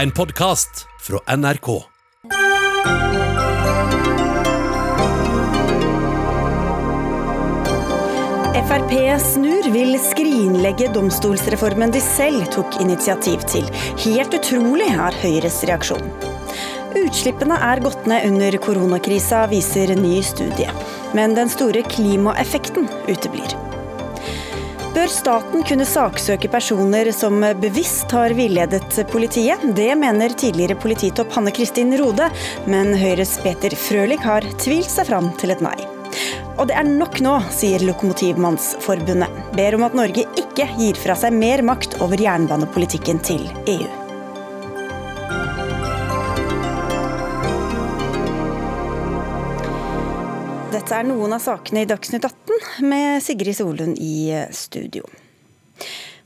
En podkast fra NRK. Frp snur, vil skrinlegge domstolsreformen de selv tok initiativ til. Helt utrolig er Høyres reaksjon. Utslippene er gått ned under koronakrisa, viser ny studie. Men den store klimaeffekten uteblir. Bør staten kunne saksøke personer som bevisst har villedet politiet? Det mener tidligere polititopp Hanne Kristin Rode, men Høyres Peter Frølich har tvilt seg fram til et nei. Og det er nok nå, sier Lokomotivmannsforbundet. Ber om at Norge ikke gir fra seg mer makt over jernbanepolitikken til EU. Dette er noen av sakene i Dagsnytt 18 med Sigrid Solund i studio.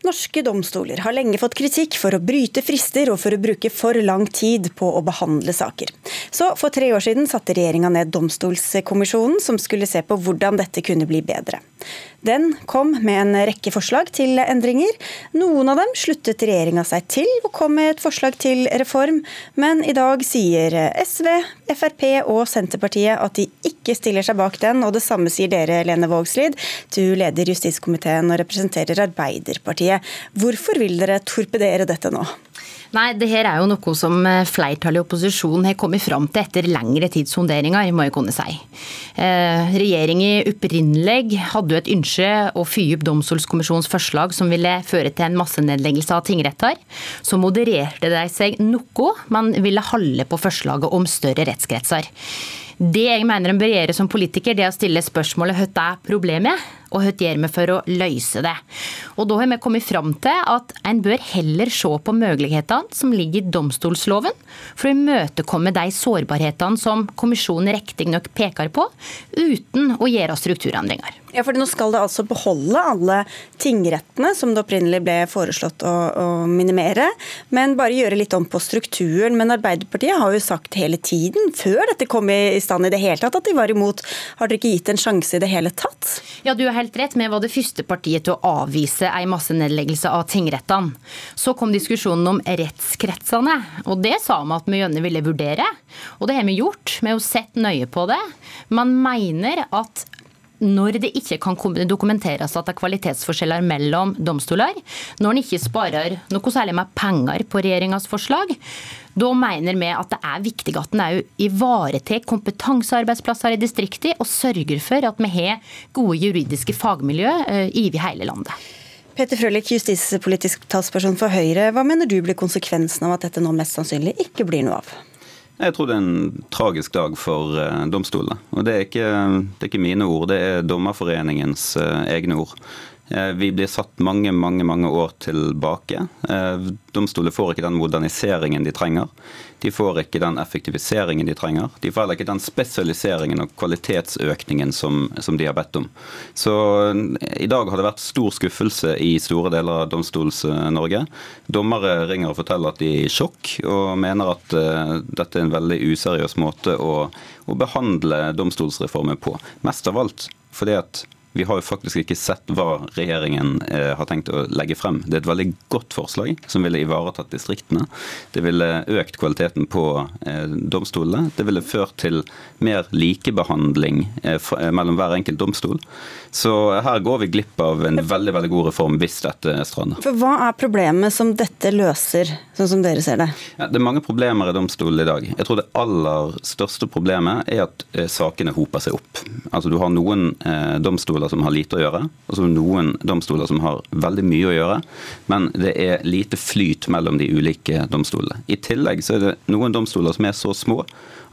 Norske domstoler har lenge fått kritikk for å bryte frister og for å bruke for lang tid på å behandle saker. Så for tre år siden satte regjeringa ned Domstolskommisjonen, som skulle se på hvordan dette kunne bli bedre. Den kom med en rekke forslag til endringer. Noen av dem sluttet regjeringa seg til, og kom med et forslag til reform. Men i dag sier SV, Frp og Senterpartiet at de ikke stiller seg bak den. Og det samme sier dere, Lene Vågslid. Du leder justiskomiteen og representerer Arbeiderpartiet. Hvorfor vil dere torpedere dette nå? Nei, det her er jo noe som eh, flertallet i opposisjonen har kommet fram til etter lengre tids sonderinger, må jeg kunne si. Eh, Regjeringen opprinnelig hadde jo et ønske å fyre opp Domstolskommisjonens forslag som ville føre til en massenedleggelse av tingretter. Så modererte de seg noe, men ville holde på forslaget om større rettskretser. Det jeg mener en bør gjøre som politiker, det er å stille spørsmålet hva er problemet, og hva gjør vi for å løse det. Og Da har vi kommet fram til at en bør heller se på mulighetene som ligger i domstolsloven, for å imøtekomme de sårbarhetene som kommisjonen riktignok peker på, uten å gjøre strukturendringer. Ja, for Nå skal det altså beholde alle tingrettene, som det opprinnelig ble foreslått å, å, minimere, men bare gjøre litt om på strukturen. Men Arbeiderpartiet har jo sagt hele tiden, før dette kom i stand i det hele tatt, at de var imot. Har dere ikke gitt en sjanse i det hele tatt? Ja, du er helt rett. Vi var det første partiet til å avvise en massenedleggelse av tingrettene. Så kom diskusjonen om rettskretsene, og det sa vi at vi gjerne ville vurdere. Og det har vi gjort. Vi har jo sett nøye på det. Man mener at når det ikke kan dokumenteres at det er kvalitetsforskjeller mellom domstoler, når en ikke sparer noe særlig med penger på regjeringas forslag, da mener vi at det er viktig at en òg ivaretar kompetansearbeidsplasser i distriktene, og sørger for at vi har gode juridiske fagmiljø over eh, hele landet. Peter Frølich, justispolitisk talsperson for Høyre. Hva mener du blir konsekvensen av at dette nå mest sannsynlig ikke blir noe av? Jeg tror det er en tragisk dag for uh, domstolene. Og det er, ikke, det er, ikke, mine ord, det er Dommerforeningens uh, egne ord. Uh, vi blir satt mange, mange mange år tilbake. Domstoler får ikke den moderniseringen de trenger. De får ikke den effektiviseringen de trenger. De får heller ikke den spesialiseringen og kvalitetsøkningen som, som, de har bedt om. Så i dag har det vært stor skuffelse i store deler av Domstols-Norge. Dommere ringer og forteller at de er i sjokk, og mener at uh, dette er en veldig useriøs måte å, å behandle domstolsreformen på. Mest av alt fordi at vi har jo faktisk ikke sett hva regjeringen eh, har tenkt å legge frem. Det er et veldig godt forslag som ville ivaretatt distriktene. Det ville økt kvaliteten på eh, domstolene. Det ville ført til mer likebehandling eh, mellom hver enkelt domstol. Så her går vi glipp av en veldig veldig god reform hvis dette strander. For Hva er problemet som dette løser, sånn som dere ser det? Ja, det er mange problemer i domstolene i dag. Jeg tror det aller største problemet er at sakene hoper seg opp. Altså Du har noen domstoler domstoler som har lite å gjøre, og så noen domstoler som har veldig mye å gjøre. Men det er lite flyt mellom de ulike domstolene. I tillegg så er det noen domstoler som er så små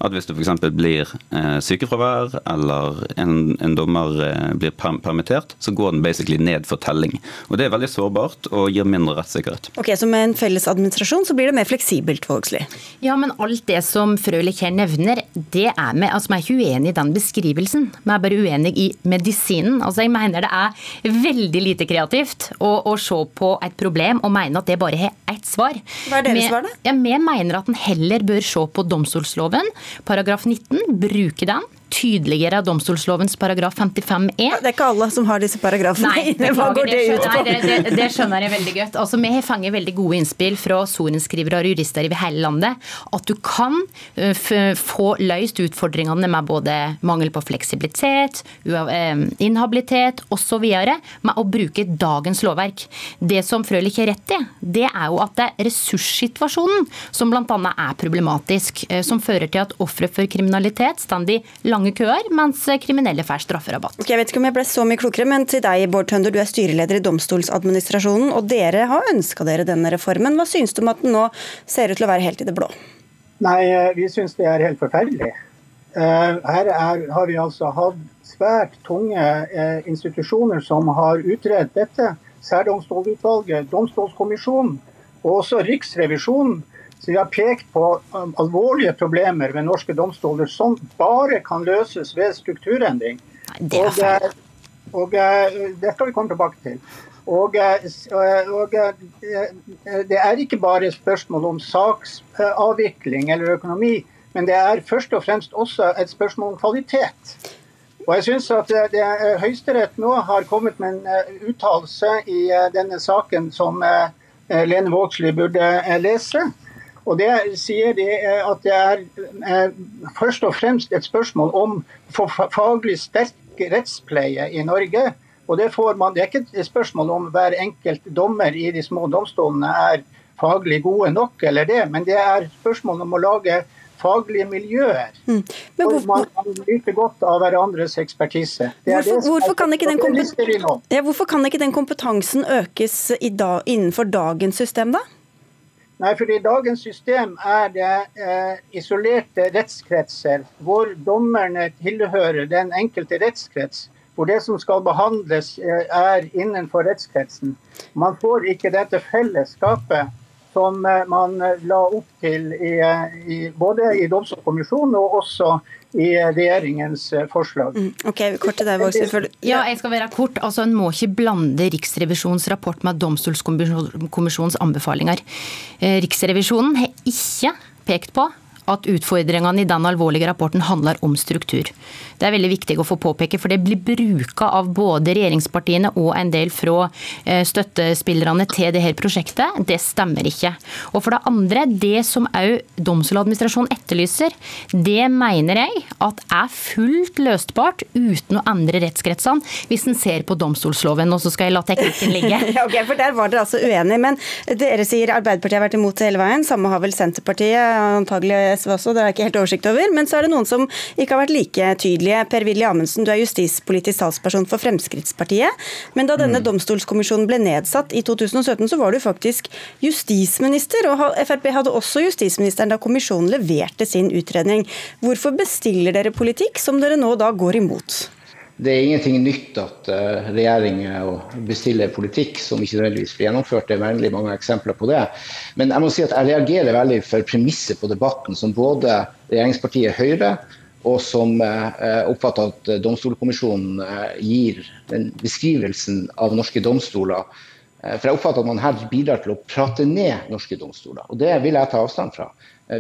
at hvis du f.eks. blir eh, sykefravær eller en, en dommer eh, blir per permittert, så går den basically ned for telling. Og Det er veldig sårbart og gir mindre rettssikkerhet. Ok, Så med en felles administrasjon så blir det mer fleksibelt, Vågslid? Ja, men alt det som Frølich her nevner, det er vi altså, vi er ikke uenig i den beskrivelsen. Vi er bare uenig i medisinen. Altså, Jeg mener det er veldig lite kreativt å, å se på et problem og mene at det bare har ett svar. Hva er deres svar, da? Ja, Vi mener at en heller bør se på domstolsloven Paragraf 19, bruke den tydeliggjøre domstolslovens paragraf 55 e. Det er ikke alle som har disse paragrafene Nei, inne. Hva går det ut på? det, det, det, skjønner jeg veldig godt. Altså, Vi har fanget veldig gode innspill fra sorenskrivere og jurister over hele landet. At du kan uh, få løst utfordringene med både mangel på fleksibilitet, uh, inhabilitet osv. med å bruke dagens lovverk. Det som Frølich har rett i, det er jo at det er ressurssituasjonen som bl.a. er problematisk. Uh, som fører til at ofre for kriminalitet står i lange køer, mens kriminelle får strafferabatt. Okay, jeg vet ikke om jeg ble så mye klokere, men til deg, Bård Tønder, du er styreleder i Domstoladministrasjonen, og dere har ønska dere denne reformen. Hva syns du om at den nå ser ut til å være helt i det blå? Nei, eh, vi syns det er helt forferdelig. Eh, her er, har vi altså hatt svært tunge eh, institusjoner som har utredet dette. Særdomstolutvalget, Domstolskommisjonen og også Riksrevisjonen. Så vi har pekt på um, alvorlige problemer ved norske domstoler som bare kan løses ved strukturendring. Det. Og, og, det skal vi komme tilbake til. Og, og, Det er ikke bare et spørsmål om saksavvikling eller økonomi, men det er først og fremst også et spørsmål om kvalitet. Og jeg synes at det, Høyesterett nå har kommet med en eh, uttalelse i eh, denne saken som eh, Lene Vågslid burde lese. Og Det sier de at det er først og fremst et spørsmål om faglig sterk rettspleie i Norge. Og det, får man, det er ikke et spørsmål om hver enkelt dommer i de små domstolene er faglig gode nok, eller det, men det er spørsmål om å lage faglige miljøer. Mm. Men hvorfor, man kan nyte godt av hverandres ekspertise. Hvorfor, hvorfor, kan ja, hvorfor, kan ikke den kompetansen økes da, innenfor dagens system, da? Nei, fordi dagens system er det eh, isolerte rettskretser hvor dommerne tilhører den enkelte rettskrets hvor det som skal behandles, eh, er innenfor rettskretsen. Man får ikke dette fellesskapet som eh, man eh, la opp til i, i, både i Domstolkommisjonen og også i regjeringens forslag. Mm, ok, kort til deg, Vågslid. Ja, jeg skal være kort. Altså, En må ikke blande Riksrevisjonens rapport med Domstolkommisjonens anbefalinger. Riksrevisjonen har ikke pekt på at utfordringene i den alvorlige rapporten handler om struktur. Det er veldig viktig å få påpeke, for det blir bruka av både regjeringspartiene og en del fra eh, støttespillerne til dette prosjektet. Det stemmer ikke. Og for det andre, det som òg Domstoladministrasjonen etterlyser, det mener jeg at er fullt løstbart uten å endre rettskretsene, hvis en ser på domstolsloven. Og så skal jeg la teknikken ligge. ok, for Der var dere altså uenige. Men dere sier Arbeiderpartiet har vært imot det hele veien. Samme har vel Senterpartiet, antagelig SV også, det har jeg ikke helt oversikt over. Men så er det noen som ikke har vært like tydelige Per-Willy Amundsen, du er justispolitisk talsperson for Fremskrittspartiet. Men da denne mm. domstolskommisjonen ble nedsatt i 2017, så var du faktisk justisminister. Og Frp hadde også justisministeren da kommisjonen leverte sin utredning. Hvorfor bestiller dere politikk som dere nå da går imot? Det er ingenting nytt at uh, regjeringer bestiller politikk som ikke nødvendigvis blir gjennomført. Det er veldig mange eksempler på det. Men jeg må si at jeg reagerer veldig for premisset på debatten som både regjeringspartiet Høyre og som eh, oppfatter at Domstolkommisjonen eh, gir den beskrivelsen av norske domstoler. Eh, for jeg oppfatter at man her bidrar til å prate ned norske domstoler, og det vil jeg ta avstand fra.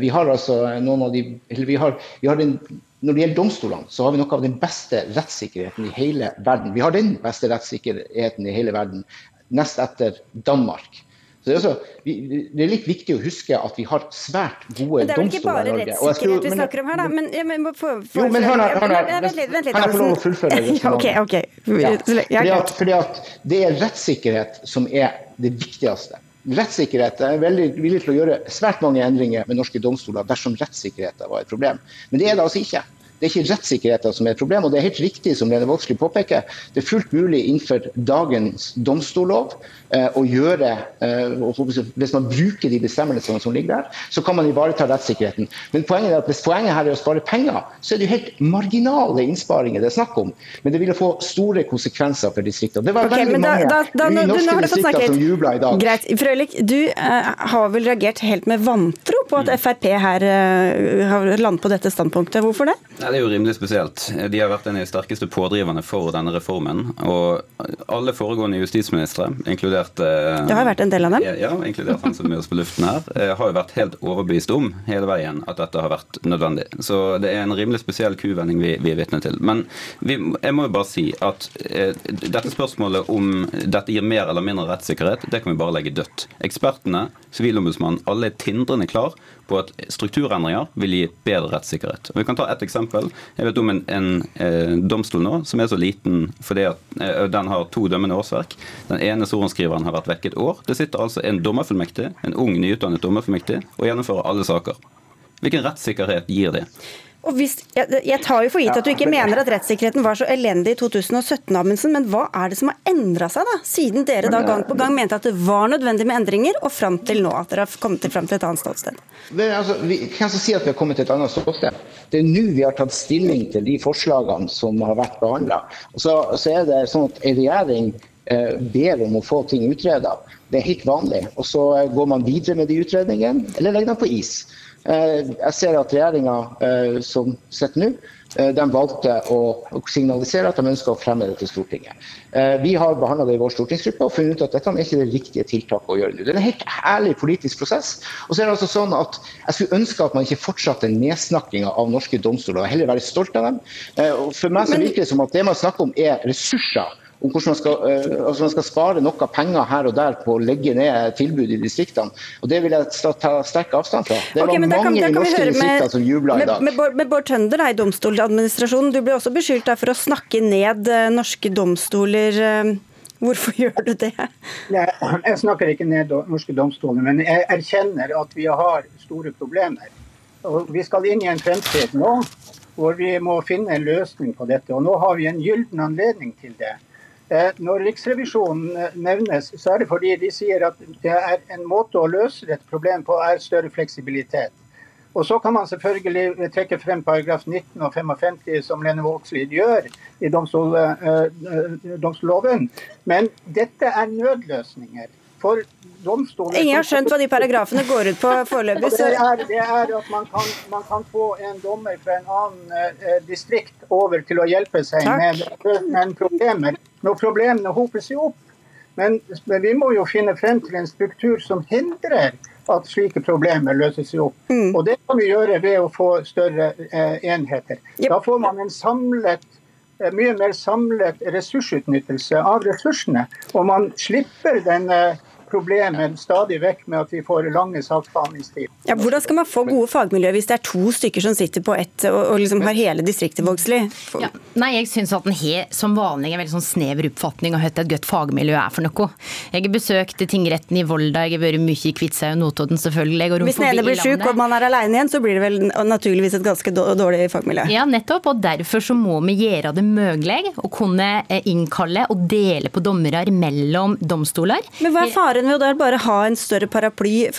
Vi har altså noen av de, vi har, vi har den, Når det gjelder domstolene, så har vi noe av den beste rettssikkerheten i hele verden. Vi har den beste rettssikkerheten i hele verden, nest etter Danmark. Så det, er også, det er litt viktig å huske at vi har svært gode domstoler i Norge. Det er vel ikke bare rettssikkerhet vi snakker om her, da? Men, ja, men, for, for, jo, men hør, hør, hør, Vent litt. Kan jeg få lov å fullføre det? ok, ok. Ja, fordi, at, fordi at det er rettssikkerhet som er det viktigste. Rettssikkerhet er veldig villig til å gjøre svært mange endringer med norske domstoler dersom rettssikkerheten var et problem. Men det er det altså ikke. Det er ikke rettssikkerheten som er et problem. og Det er helt riktig som Lene Vågslid påpeker. Det er fullt mulig innenfor dagens domstollov å gjøre eh, Hvis man bruker de bestemmelsene som ligger der, så kan man ivareta rettssikkerheten. Men poenget er at hvis poenget her er å spare penger, så er det jo helt marginale innsparinger det er snakk om. Men det vil få store konsekvenser for distriktene. Det var okay, veldig mange da, da, da, norske distrikter som jubla i dag. Greit. Frølich, du uh, har vel reagert helt med vantro på at Frp her uh, har landet på dette standpunktet. Hvorfor det? Nei, det er jo rimelig spesielt. De har vært en av de sterkeste pådriverne for denne reformen. Og alle foregående justisministre, inkludert uh, Det har vært en del av dem? Ja, inkludert han som er med oss på luften her, Jeg har jo vært helt overbevist om hele veien at dette har vært nødvendig. Så det er en rimelig spesiell kuvending vi, vi er vitne til. Men vi, jeg må jo bare si at dette spørsmålet om dette gir mer eller mindre rettssikkerhet, det kan vi bare legge dødt. Ekspertene, Sivilombudsmannen, alle er tindrende klar på at strukturendringer vil gi bedre rettssikkerhet. Og vi kan ta et eksempel. Jeg vet om en, en eh, domstol nå som er så liten fordi at eh, den har to dømmende årsverk. Den ene sorenskriveren har vært vekk et år. Det sitter altså en dommerfullmektig, en ung, nyutdannet dommerfullmektig, og gjennomfører alle saker. Hvilken rettssikkerhet gir det? Hvis, jeg, jeg, tar jo for gitt at du ikke mener at rettssikkerheten var så elendig i 2017, Amundsen, men hva er det som har endra seg, da? Siden dere da gang på gang mente at det var nødvendig med endringer, og fram til nå at dere har kommet til, fram til et annet ståsted? Det, altså, vi, hvem som sier at vi har kommet til et annet ståsted? Det er nå vi har tatt stilling til de forslagene som har vært behandla. Så, så er det sånn at en regjering eh, ber om å få ting utreda. Det er helt vanlig. Og så går man videre med de utredningene, eller legger dem på is. Eh, jeg ser at regjeringa eh, som sitter nå, eh, de valgte å signalisere at de ønsker å fremme det til Stortinget. Vi har behandla det i vår stortingsgruppe og funnet ut at dette er ikke det riktige tiltaket å gjøre nå. Det er en helt ærlig politisk prosess. Og så er det altså sånn at Jeg skulle ønske at man ikke fortsatte nedsnakkinga av norske domstoler, og heller være stolt av dem. For meg så virker det som at det man snakker om er ressurser om hvordan man skal, uh, altså man skal, spare noe penger her og der på å legge ned tilbud i distriktene. og Det vil jeg ta sterk avstand fra. Det okay, var mange kan, i norske distrikter som jubla i dag. Med, med, med Bård Tønder i Domstoladministrasjonen, du ble også beskyldt for å snakke ned uh, norske domstoler. Uh, hvorfor gjør du det? Jeg snakker ikke ned norske domstoler, men jeg erkjenner at vi har store problemer. Og vi skal inn i en fremtid nå hvor vi må finne en løsning på dette. Og nå har vi en gyllen anledning til det. Eh, når Riksrevisjonen eh, nevnes, så er det fordi de sier at det er en måte å løse dette problemet på er større fleksibilitet. Og Så kan man selvfølgelig trekke frem paragraf 19 og 55, som Lene Vågslid gjør i domstol, domstolloven. Men dette er nødløsninger. For Ingen har skjønt hva de paragrafene går ut på foreløpig. Det, det, er at man kan, man kan, få en dommer fra en annen eh, distrikt over til å hjelpe seg med, med problemer når problemene hoper seg opp. Men, men, vi må jo finne frem til en struktur som hindrer at slike problemer løser seg opp. Mm. Og Det kan vi gjøre ved å få større eh, enheter. Yep. Da får man en samlet eh, mye mer samlet ressursutnyttelse av ressursene. Og man slipper denne problemet stadig vekk med at vi får lange saksbehandlingstid. Ja, hvordan skal man få gode fagmiljøer hvis det er to stykker som sitter på ett og, og liksom har hele distriktet, Vågslid? Ja, nei, jeg syns at en har som vanlig en veldig sånn snever oppfatning av hva et godt fagmiljø er for noe. Jeg har besøkt tingretten i Volda, jeg har vært mye i Kviteseid og Notodden selvfølgelig. hvis den ene blir sjuk og man er alene igjen, så blir det vel naturligvis et ganske dårlig fagmiljø? Ja, nettopp. Og derfor så må vi gjøre det mulig å kunne eh, innkalle og dele på dommere mellom domstoler. Men hva er faren faren ved å bare ha en større paraply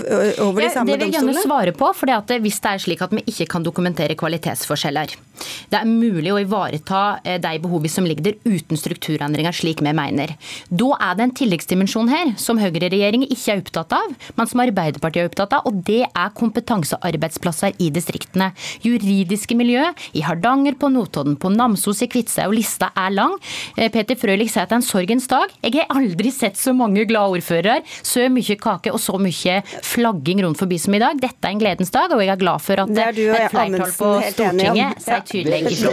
over de samme domstolene? Det vil jeg gjerne svare på. for Hvis det er slik at vi ikke kan dokumentere kvalitetsforskjeller, det er mulig å ivareta eh, de behovene som ligger der uten strukturendringer, slik vi mener. Da er det en tilleggsdimensjon her som høyreregjeringen ikke er opptatt av, men som Arbeiderpartiet er opptatt av, og det er kompetansearbeidsplasser i distriktene. Juridiske miljø i Hardanger, på Notodden, på Namsos, i Kvitsøy, og lista er lang. Eh, Peter Frølich sier at det er en sorgens dag. Jeg har aldri sett så mange glade ordførere så mye kake og så mye flagging rundt forbi som i dag. Dette er en gledens dag, og jeg er glad for at et flertall på Stortinget sier tydelig ifra.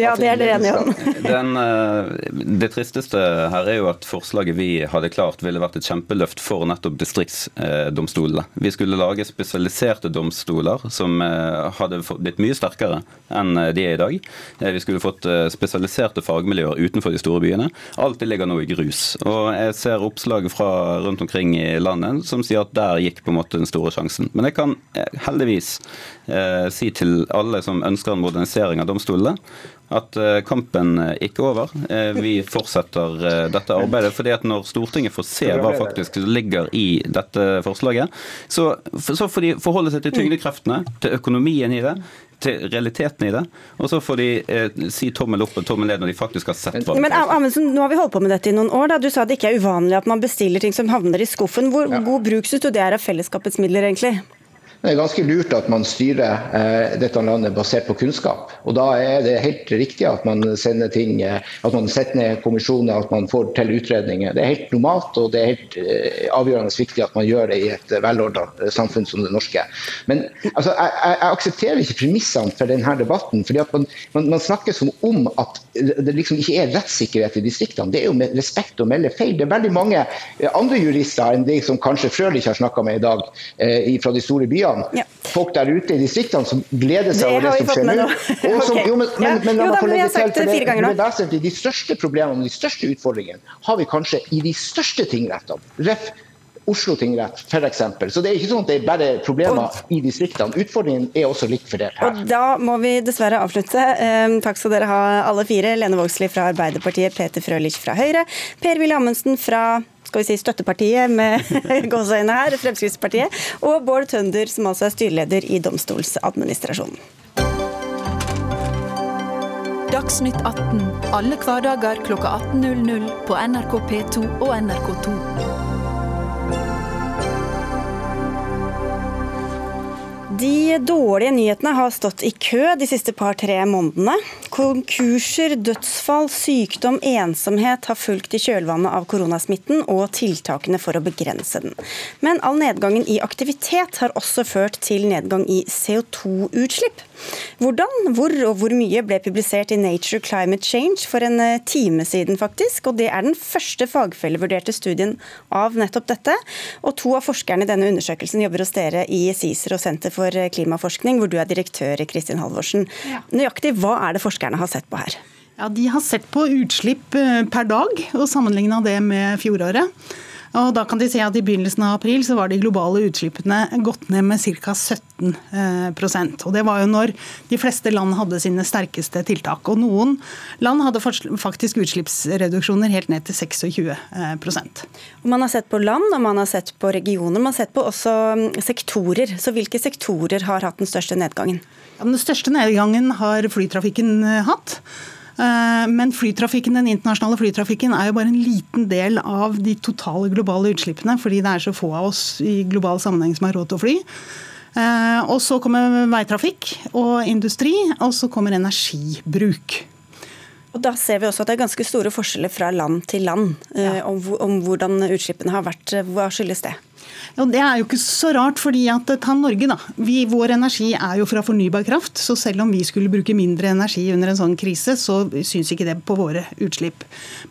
Ja, det er dere enige om. Den, eh, det tristeste her er jo at forslaget vi hadde klart ville vært et kjempeløft for nettopp distriktsdomstolene. Vi skulle lage spesialiserte domstoler som eh, hadde blitt mye sterkere enn eh, de er i dag. Vi skulle fått spesialiserte fagmiljøer utenfor de store byene. Alt det ligger nå i grus. Og jeg ser oppslag fra rundt rundt omkring i landet som sier at der gikk på en måte den store sjansen. Men jeg kan eh, heldigvis eh, si til alle som ønsker en modernisering av domstolene, at eh, kampen ikke er over. Eh, vi fortsetter dette arbeidet. fordi at Når Stortinget får se hva faktisk ligger i dette forslaget, så, så får de forholde seg til tyngdekreftene, til økonomien i det, til realiteten i det. Og så får de eh, si tommel opp og tommel ned når de faktisk har sett hva Men Amundsen, nå har vi holdt på med dette i noen år. Da. Du sa det ikke er uvanlig at man bestiller ting som havner i skuffen. Hvor ja. god bruk syns du det er av fellesskapets midler, egentlig? Det er ganske lurt at man styrer eh, dette landet basert på kunnskap. Og Da er det helt riktig at man sender ting, eh, at man setter ned kommisjoner, at man får til utredninger. Det er helt normalt og det er helt eh, avgjørende viktig at man gjør det i et velordna eh, samfunn som det norske. Men altså, jeg, jeg, aksepterer ikke premissene for denne debatten. fordi at man, man, man, snakker som om at det liksom ikke er rettssikkerhet i distriktene. Det er jo med respekt å melde feil. Det er veldig mange eh, andre jurister enn de som kanskje Frølich har snakka med i dag, eh, fra de store byene distriktene. Ja. Folk der ute i distriktene som gleder seg over det som skjer nå. Men, la meg få legge har sagt det, fire ganger nå. vesentlig. De største problemene de største utfordringene har vi kanskje i de største tingrettene. Ref. Oslo tingrett f.eks. Så det er ikke sånn at det er bare problemer i distriktene. Utfordringen er også likt fordelt her. Og da må vi dessverre avslutte. Um, takk skal dere ha alle fire. Lene Vågslid fra Arbeiderpartiet, Peter Frølich fra Høyre, Per-Willy Amundsen fra skal vi si støttepartiet med gåseøyne her, Fremskrittspartiet, og Bård Tønder, som altså er styreleder i Domstoladministrasjonen. Dagsnytt 18 alle hverdager kl 18.00 på NRK P2 og NRK2. De dårlige nyhetene har stått i kø de siste par-tre månedene. Konkurser, dødsfall, sykdom, ensomhet har fulgt i kjølvannet av koronasmitten og tiltakene for å begrense den. Men all nedgangen i aktivitet har også ført til nedgang i CO2-utslipp. Hvordan, hvor og hvor mye ble publisert i Nature Climate Change for en eh, time siden, faktisk. Og det er den første fagfellevurderte studien av nettopp dette. Og to av forskerne i denne undersøkelsen jobber hos dere i CICER og Senter for klimaforskning, hvor du er direktør, i Kristin Halvorsen. Ja. Nøyaktig hva er det forskerne har sett på her? Ja, De har sett på utslipp eh, per dag og sammenligna det med fjoråret. Og da kan de se at I begynnelsen av april så var de globale utslippene gått ned med ca. 17 eh, Og Det var jo når de fleste land hadde sine sterkeste tiltak. Og Noen land hadde faktisk utslippsreduksjoner helt ned til 26 eh, og Man har sett på land og man har sett på regioner. Man har sett på også mm, sektorer. Så Hvilke sektorer har hatt den største nedgangen? Ja, den største nedgangen har flytrafikken eh, hatt. Eh, men flytrafikken, den internasjonale flytrafikken er jo bare en liten del av de totale globale utslippene, fordi det er så få av oss i global sammenheng som har råd til å fly. Eh, og så kommer veitrafikk og industri, og så kommer energibruk. Og Da ser vi også at det er ganske store forskjeller fra land til land eh, ja. om, om hvordan utslippene har vært. Hva skyldes det? Ja, det er jo ikke så rart, fordi at ta Norge, da. Vi, vår energi er jo fra fornybar kraft. Så selv om vi skulle bruke mindre energi under en sånn krise, så syns ikke det på våre utslipp.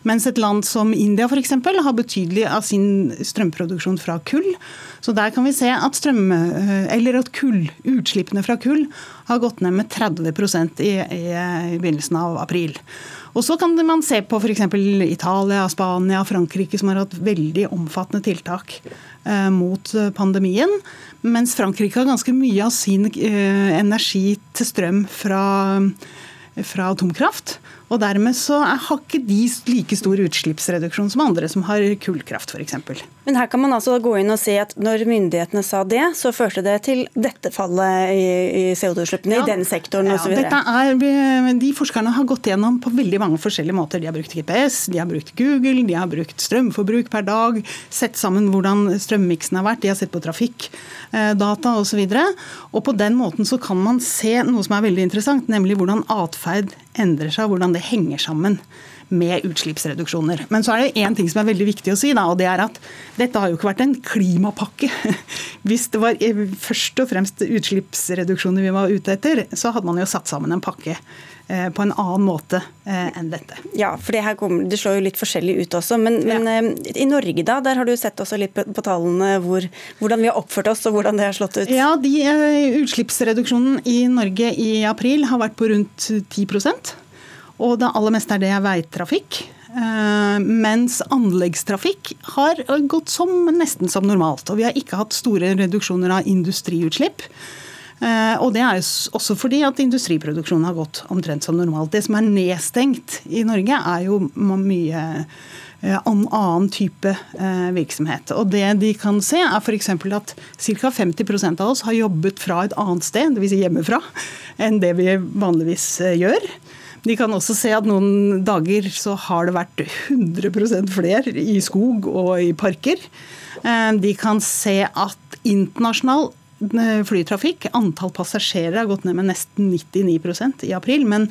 Mens et land som India f.eks. har betydelig av sin strømproduksjon fra kull. Så der kan vi se at, strøm, eh, at kull, utslippene fra kull har gått ned med 30 i, i, i begynnelsen av april. Og så kan man se på f.eks. Italia, Spania, Frankrike, som har hatt veldig omfattende tiltak eh, mot eh, pandemien. Mens Frankrike har ganske mye av sin eh, energi til strøm fra, fra atomkraft. Og dermed så har ikke de like stor utslippsreduksjon som andre som har kullkraft f.eks. Men her kan man altså gå inn og si at når myndighetene sa det, så førte det til dette fallet i CO2-utslippene ja, i den sektoren ja, osv. De forskerne har gått gjennom på veldig mange forskjellige måter. De har brukt GPS, de har brukt Google, de har brukt strømforbruk per dag, sett sammen hvordan strømmiksen har vært, de har sett på trafikkdata osv. Og, så og på den måten så kan man se noe som er veldig interessant, nemlig hvordan atferd endrer seg, hvordan det henger sammen med utslippsreduksjoner. Men så er det én ting som er veldig viktig å si, da, og det er at dette har jo ikke vært en klimapakke. Hvis det var eh, først og fremst utslippsreduksjoner vi var ute etter, så hadde man jo satt sammen en pakke på en annen måte eh, enn dette. Ja, for det, her kommer, det slår jo litt forskjellig ut også. Men, men ja. i Norge da, der har du sett også litt på, på tallene hvor, hvordan vi har oppført oss og hvordan det har slått ut? Ja, de, Utslippsreduksjonen i Norge i april har vært på rundt 10% og det aller meste er det veitrafikk. Eh, mens anleggstrafikk har gått som, nesten som normalt. Og vi har ikke hatt store reduksjoner av industriutslipp. Eh, og det er også fordi at industriproduksjonen har gått omtrent som normalt. Det som er nedstengt i Norge, er jo mye en annen type virksomhet. Og Det de kan se, er f.eks. at ca. 50% av oss har jobbet fra et annet sted, dvs. Si hjemmefra, enn det vi vanligvis gjør. De kan også se at noen dager så har det vært 100% flere i skog og i parker. Eh, de kan se at internasjonal flytrafikk. Antall passasjerer har gått ned med nesten 99% i april. men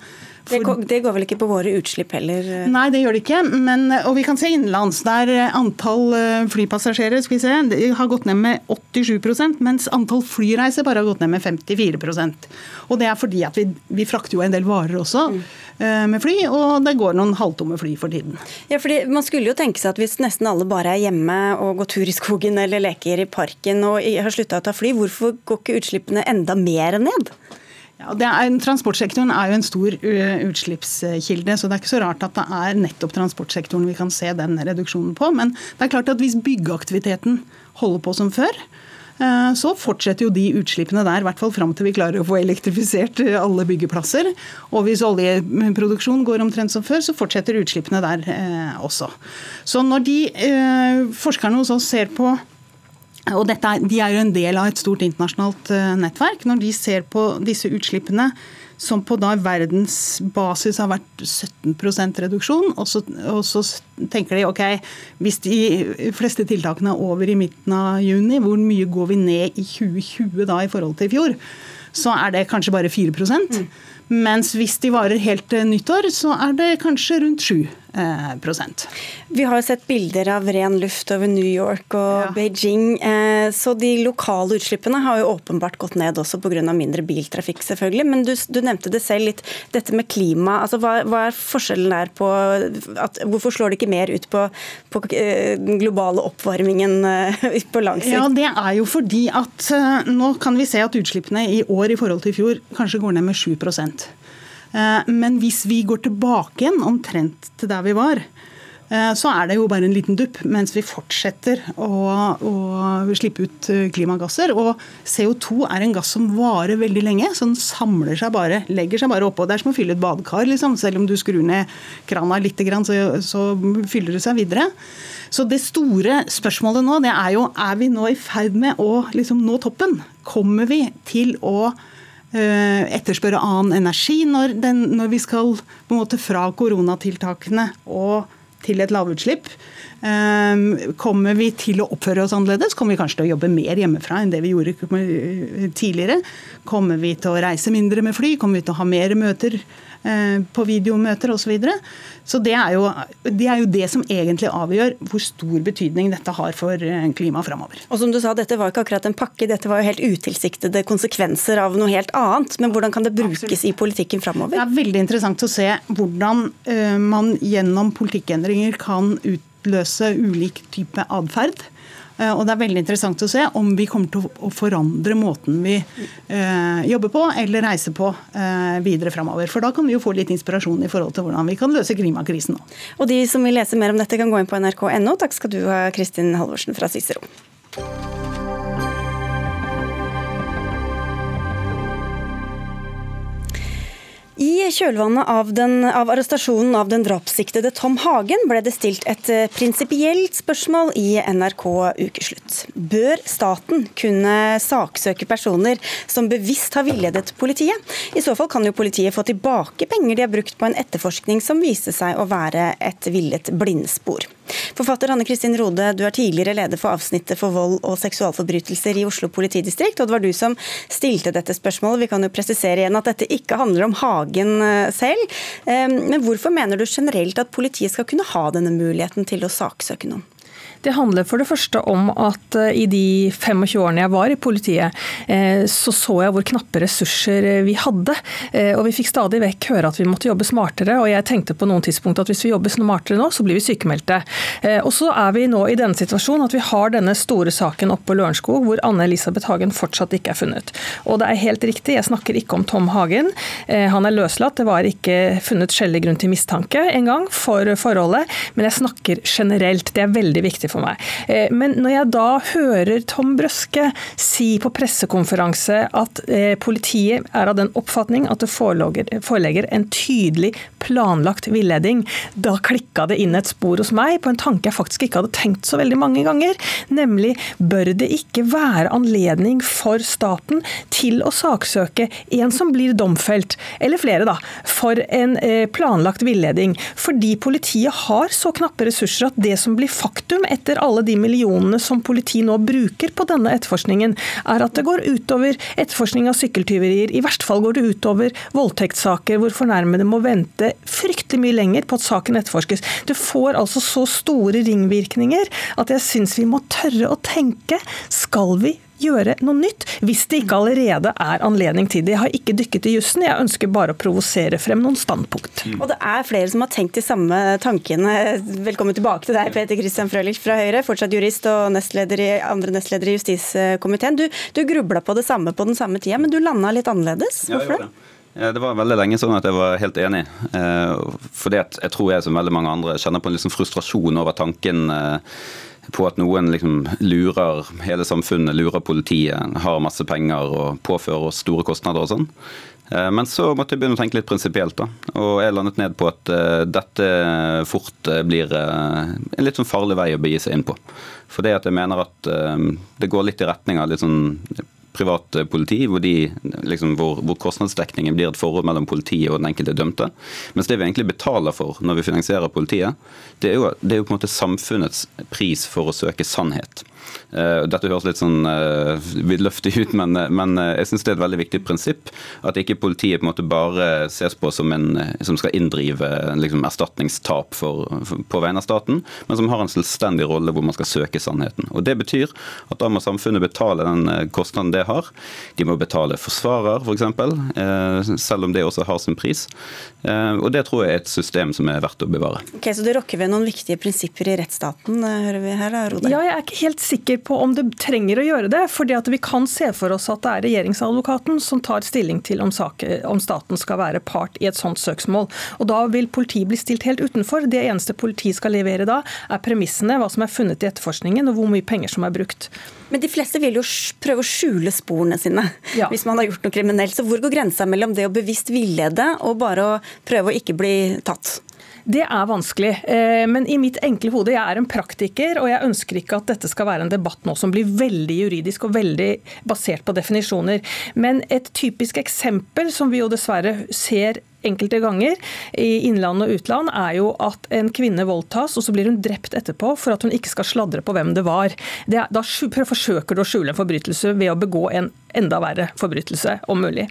det går, det går, vel ikke på våre utslipp heller? Nei, det gjør det ikke. Men, og vi kan se innenlands, der antall flypassasjerer skal vi se, har gått ned med 87% mens antall flyreiser bare har gått ned med 54% Og Det er fordi at vi, vi frakter jo en del varer også mm. med fly, og det går noen halvtomme fly for tiden. Ja, fordi Man skulle jo tenke seg at hvis nesten alle bare er hjemme og går tur i skogen eller leker i parken og har slutta å ta fly, hvorfor går ikke utslippene enda mer ned? Ja, er, transportsektoren er jo en stor utslippskilde, så det er ikke så rart at det er nettopp transportsektoren vi kan se den reduksjonen på. Men det er klart at hvis byggeaktiviteten holder på som før, så fortsetter jo de utslippene der, i hvert fall fram til vi klarer å få elektrifisert alle byggeplasser. Og hvis oljeproduksjon går omtrent som før, så fortsetter utslippene der også. Så når de forskerne hos oss ser på og dette, De er jo en del av et stort internasjonalt eh, nettverk. Når de ser på disse utslippene som på da verdensbasis har vært 17% reduksjon, og så, og så, tenker de ok, hvis de fleste tiltakene er over i midten av juni, hvor mye går vi ned i 2020 da i forhold til i fjor? Så er det kanskje bare 4 mm. Mens hvis de varer helt nyttår, så er det kanskje rundt 7 Eh, prosent. Vi har sett bilder av ren luft over New York og ja. Beijing. Eh, så de lokale utslippene har jo åpenbart gått ned også pga. mindre biltrafikk, selvfølgelig. Men du, du, nevnte det selv litt, dette med klima. Altså, hva, hva er forskjellen der på at, Hvorfor slår det ikke mer ut på, på eh, den globale oppvarmingen på lang sikt? Ja, Det er jo fordi at nå kan vi se at utslippene i år i forhold til i fjor kanskje går ned med 7 Eh, men hvis vi går tilbake igjen omtrent til der vi var, eh, så er det jo bare en liten dupp, mens vi fortsetter å, å, slippe ut eh, klimagasser. Og CO2 er en gass som varer veldig lenge, så den samler seg bare, legger seg bare oppå. Det er som å fylle et badekar, liksom. Selv om du skrur ned krana litt, så, så fyller det seg videre. Så det store spørsmålet nå, det er jo er vi nå i ferd med å liksom nå toppen? Kommer vi til å Eh, etterspørre annen energi når, den, når vi skal på en måte fra koronatiltakene og til et lavutslipp. Um, kommer vi til å oppføre oss annerledes? Kommer vi kanskje til å jobbe mer hjemmefra enn det vi gjorde tidligere? Kommer vi til å reise mindre med fly? Kommer vi til å ha mer møter på videomøter osv.? Så, videre? så det er, jo, det er, jo, det som egentlig avgjør hvor stor betydning dette har for eh, klimaet framover. Og som du sa, dette var ikke akkurat en pakke, dette var jo helt utilsiktede konsekvenser av noe helt annet. Men hvordan kan det brukes Absolutt. i politikken framover? Det er veldig interessant å se hvordan uh, man gjennom politikkendringer kan utløse ulik type atferd. Eh, og det er veldig interessant å se om vi kommer til å forandre måten vi eh, jobber på eller reiser på eh, videre framover. For da kan vi jo få litt inspirasjon i forhold til hvordan vi kan løse klimakrisen nå. Og de som vil lese mer om dette, kan gå inn på nrk.no. Takk skal du ha, Kristin Halvorsen fra Cicero. I kjølvannet av, den, av, arrestasjonen av den drapssiktede Tom Hagen ble det stilt et eh, prinsipielt spørsmål i NRK Ukeslutt. Bør staten kunne saksøke personer som bevisst har villedet politiet? I så fall kan jo politiet få tilbake penger de har brukt på en etterforskning som viste seg å være et villet blindspor. Forfatter Hanne Kristin Rode, du er tidligere leder for avsnittet for vold og seksualforbrytelser i Oslo politidistrikt, og det var du som stilte dette spørsmålet. Vi kan jo presisere igjen at dette ikke handler om Hagen eh, selv. Men hvorfor mener du generelt at politiet skal kunne ha denne muligheten til å saksøke noen? Det handler for det første om at eh, i de 25 årene jeg var i politiet, eh, så så jeg hvor knappe ressurser eh, vi hadde. Og vi fikk stadig vekk høre at vi måtte jobbe smartere, og jeg tenkte på noen tidspunkt at hvis vi jobber smartere nå, så blir vi sykemeldte. Og så er vi nå i denne situasjonen at vi har denne store saken oppe på Lørenskog hvor Anne Elisabeth Hagen fortsatt ikke er funnet. Og det er helt riktig, jeg snakker ikke om Tom Hagen. Han er løslatt, det var ikke funnet skjellig grunn til mistanke engang for forholdet, men jeg snakker generelt. Det er veldig viktig for meg. Eh, men når jeg da hører Tom Brøske si på pressekonferanse at eh, politiet er av den oppfatning at det forelegger en tydelig planlagt villeding, da klikka det inn et spor hos meg på en tanke jeg faktisk ikke hadde tenkt så veldig mange ganger. Nemlig bør det ikke være anledning for staten til å saksøke en som blir domfelt, eller flere da, for en eh, planlagt villeding. Fordi politiet har så knappe ressurser at det som blir faktum etter alle de millionene som politiet nå bruker på denne etterforskningen, er at det går utover etterforskning av sykkeltyverier. I verste fall går det utover voldtektssaker hvor fornærmede må vente fryktelig mye lenger på at saken etterforskes. Det får altså så store ringvirkninger at jeg syns vi må tørre å tenke skal vi gjøre noe nytt, hvis det ikke allerede er anledning til det. Jeg har ikke dykket i jussen, jeg ønsker bare å provosere frem noen standpunkt. Og det er flere som har tenkt de samme tankene. Velkommen tilbake til deg, Peter Christian Frølich fra Høyre, fortsatt jurist og nestleder i, andre nestleder i justiskomiteen. Du, du grubla på det samme på den samme tida, men du landa litt annerledes. Hvorfor det? Det var veldig lenge sånn at jeg var helt enig. Eh, fordi jeg tror jeg som veldig mange andre kjenner på en liksom frustrasjon over tanken eh, på at noen liksom lurer hele samfunnet, lurer politiet, har masse penger og påfører oss store kostnader og sånn. Eh, men så måtte jeg begynne å tenke litt prinsipielt, da. Og jeg landet ned på at uh, dette fort blir uh, en litt sånn farlig vei å begi seg inn på. For det at jeg mener at det går litt i retning av litt sånn privat politi, hvor, de, liksom, hvor, hvor, kostnadsdekningen blir et forhold mellom politiet og den enkelte dømte. Mens det vi egentlig betaler for når vi finansierer politiet, det er jo, det er jo på en måte samfunnets pris for å søke sannhet. Eh, dette høres litt sånn uh, vidløftig ut, men, men eh, jeg syns det er et veldig viktig prinsipp. At ikke politiet på en måte bare ses på som en som skal inndrive liksom, erstatningstap for, for, på vegne av staten, men som har en selvstendig rolle hvor man skal søke sannheten. Og Det betyr at da må samfunnet betale den kostnaden det har. De må betale forsvarer, f.eks., for eksempel, uh, selv om det også har sin pris. Uh, og Det tror jeg er et system som er verdt å bevare. Ok, Så du rokker ved noen viktige prinsipper i rettsstaten, hører vi her, Rode? Ja, jeg er ikke helt sikker på om det trenger å gjøre det. fordi at Vi kan se for oss at det er regjeringsadvokaten som tar stilling til om, saker, om staten skal være part i et sånt søksmål. Og Da vil politiet bli stilt helt utenfor. Det eneste politiet skal levere da, er premissene, hva som er funnet i etterforskningen og hvor mye penger som er brukt. Men de fleste vil jo prøve å skjule sporene sine ja. hvis man har gjort noe kriminelt. Så hvor går grensa mellom det å bevisst villede og bare å prøve å ikke bli tatt? Det er vanskelig. Eh, men i mitt enkle hode, jeg er en praktiker, og jeg ønsker ikke at dette skal være en debatt nå som blir veldig juridisk og veldig basert på definisjoner. Men et typisk eksempel som vi jo dessverre ser enkelte ganger i innland og utland, er jo at en kvinne voldtas, og så blir hun drept etterpå for at hun ikke skal sladre på hvem det var. Det, da forsøker du å skjule en forbrytelse ved å begå en enda verre forbrytelse, om mulig.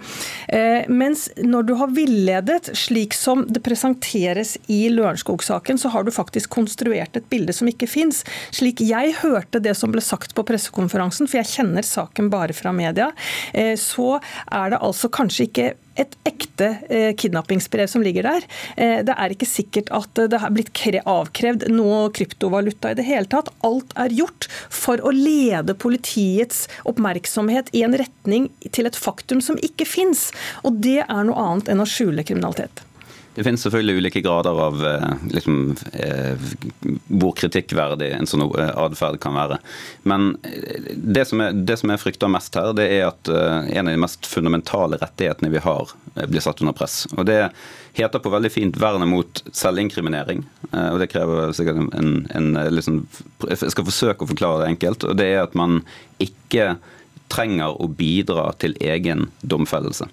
Eh, mens når du har villedet, slik som det presenteres i Lørenskog-saken, så har du faktisk konstruert et bilde som ikke fins. Slik jeg hørte det som ble sagt på pressekonferansen, for jeg kjenner saken bare fra media, eh, så er det altså kanskje ikke et ekte eh, kidnappingsbrev som ligger der. Eh, det er ikke sikkert at det har blitt avkrevd noe kryptovaluta i det hele tatt. Alt er gjort for å lede politiets oppmerksomhet i en retning til et faktum som ikke fins. Og det er noe annet enn å skjule kriminalitet. Det finnes selvfølgelig ulike grader av eh, liksom, eh, hvor kritikkverdig en sånn eh, atferd kan være. Men det som, er, det som, jeg frykter mest her, det er at en av de mest fundamentale rettighetene vi har, blir satt under press. Og Det heter på veldig fint vernet mot selvinkriminering. og Det krever sikkert en, en liksom, Jeg skal forsøke å forklare det enkelt. og Det er at man ikke trenger å bidra til egen domfellelse.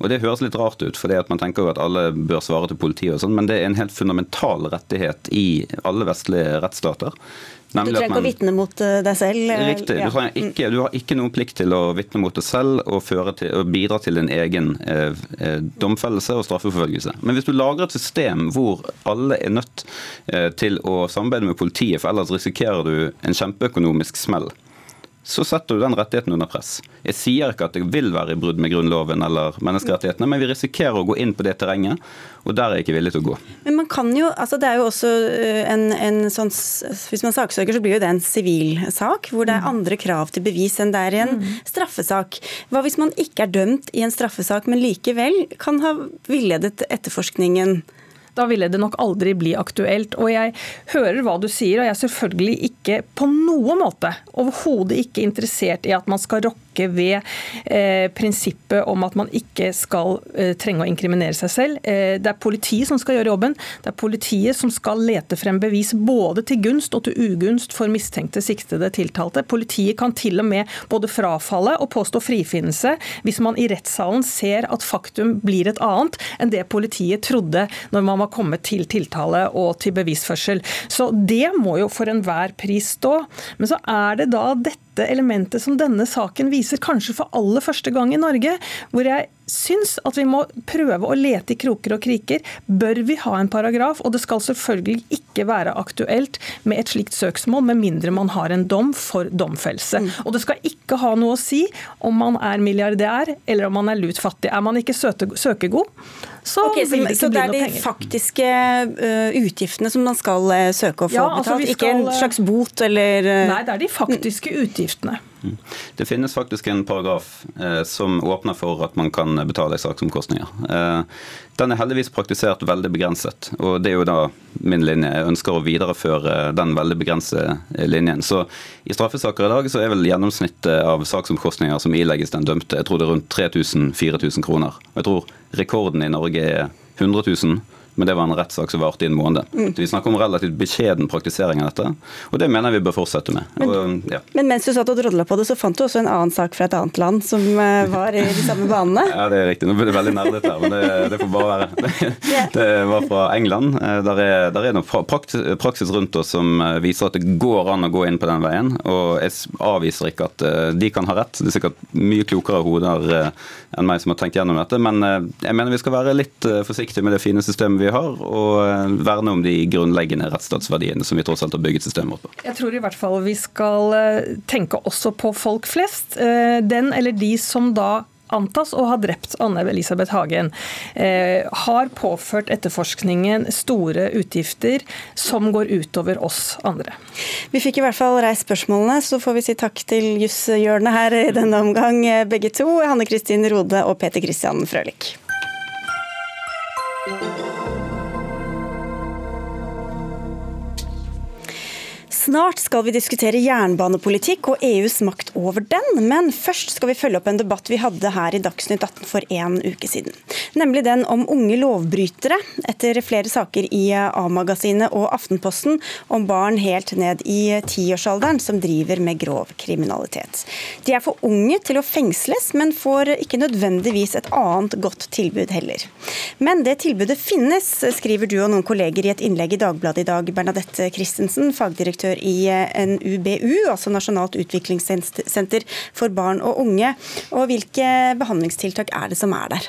Og Det høres litt rart ut, for man tenker jo at alle bør svare til politiet, og sånn, men det er en helt fundamental rettighet i alle vestlige rettsstater. du trenger ikke å vitne mot eh, deg selv? Riktig. Du, ikke, du, har ikke noen plikt til å vitne mot deg selv og, til, og bidra til din egen eh, eh, domfellelse og straffeforfølgelse. Men hvis du lager et system hvor alle er nødt eh, til å samarbeide med politiet, for ellers risikerer du en kjempeøkonomisk smell, så setter du den rettigheten under press. Jeg sier ikke at det vil være i brudd med Grunnloven eller menneskerettighetene, men vi risikerer å gå inn på det terrenget, og der er jeg ikke villig til å gå. Men man kan jo, altså det er jo også eh, en, en sånn Hvis man saksøker, så blir jo det en sivilsak, hvor det er mm. andre krav til bevis enn det er i en mm. straffesak. Hva hvis man ikke er dømt i en straffesak, men likevel kan ha villedet etterforskningen? Da ville det nok aldri bli aktuelt. Og jeg hører hva du sier, og jeg er selvfølgelig ikke på noen måte overhodet ikke interessert i at man skal rokke rokke ved eh, prinsippet om at man ikke skal eh, trenge å inkriminere seg selv. Eh, det er politiet som skal gjøre jobben. Det er politiet som skal lete frem bevis både til gunst og til ugunst for mistenkte, siktede, tiltalte. Politiet kan til og med både frafalle og påstå frifinnelse hvis man i rettssalen ser at faktum blir et annet enn det politiet trodde når man var kommet til tiltale og til bevisførsel. Så det må jo for enhver pris stå. Men så er det da elementet som denne saken viser, kanskje for aller første gang i Norge, hvor jeg syns at vi må prøve å lete i kroker og kriker. Bør vi ha en paragraf? Og det skal selvfølgelig ikke være aktuelt med et slikt søksmål, med mindre man har en dom for domfellelse. Mm. Og det skal ikke ha noe å si om man er milliardær eller om man er lut fattig. Er man ikke søkegod, så okay, vil det ikke bli noe penger. Så det er de faktiske uh, utgiftene som man skal uh, søke å få ja, altså betalt, skal, ikke en slags bot eller uh... Nei, det er de faktiske utgiftene. Mm. Det finnes faktisk en paragraf eh, som åpner for at man kan betale saksomkostninger. Eh, den er heldigvis praktisert veldig begrenset, og det er jo da min linje. Jeg ønsker å videreføre den veldig begrensede linjen. Så i straffesaker i dag så er vel gjennomsnittet av saksomkostninger som ilegges den dømte, jeg tror det er rundt 3000-4000 kroner. Og jeg tror rekorden i Norge er 100 000 men det var en rettssak som varte i en måned. Mm. Vi snakker om relativt beskjeden praktisering av dette, og det mener jeg vi bør fortsette med. Men, og, ja. men mens du satt og drodla på det, så fant du også en annen sak fra et annet land som eh, var i de samme banene? ja, det er riktig. Nå blir det veldig nerdete her, men det, det, får bare være. Det, var fra England. Eh, der er, der er noen praksis rundt oss som eh, viser at det går an å gå inn på den veien. Og jeg avviser ikke at de kan ha rett. Det er sikkert mye klokere hoder enn meg som har tenkt gjennom dette, men jeg mener vi skal være litt forsiktige med det fine systemet vi har, og eh, verne om de grunnleggende rettsstatsverdiene som vi tross alt har bygget systemet vårt på. Jeg tror i hvert fall vi skal eh, tenke også på folk flest. Eh, den eller de som da antas å ha drept Anne Elisabeth Hagen, eh, har påført etterforskningen store utgifter som går utover oss andre. Vi fikk i hvert fall reist spørsmålene, så får vi si takk til jusshjørnet her i denne omgang, begge to. Hanne Kristin Rode og Peter Christian Frølich. Snart skal vi diskutere jernbanepolitikk og EUs makt over den, men først skal vi følge opp en debatt vi hadde her i Dagsnytt 18 for en uke siden. Nemlig den om unge lovbrytere, etter flere saker i A-magasinet og Aftenposten om barn helt ned i tiårsalderen som driver med grov kriminalitet. De er for unge til å fengsles, men får ikke nødvendigvis et annet godt tilbud heller. Men det tilbudet finnes, skriver du og noen kolleger i et innlegg i Dagbladet i dag, Bernadette Christensen, fagdirektør direktør i NUBU, altså Nasjonalt utviklingssenter for barn og unge. Og Hvilke behandlingstiltak er det som er der?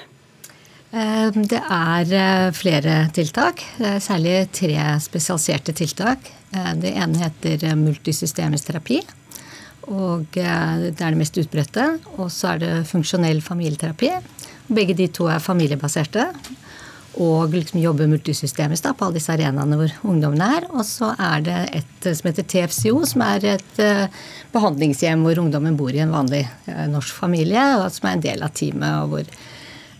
Eh, det er eh, flere tiltak, særlig tre spesialiserte tiltak. Eh, det ene heter multisystemisk terapi. Og det er det mest utbredte. Og så er det funksjonell familieterapi. Begge de to er familiebaserte og liksom jobbe multisystemisk da, på alle disse arenaene hvor ungdommene er. Og så er det et som heter TFCO, som er et uh, behandlingshjem hvor ungdommen bor i en vanlig uh, norsk familie, og som er en del av teamet. og hvor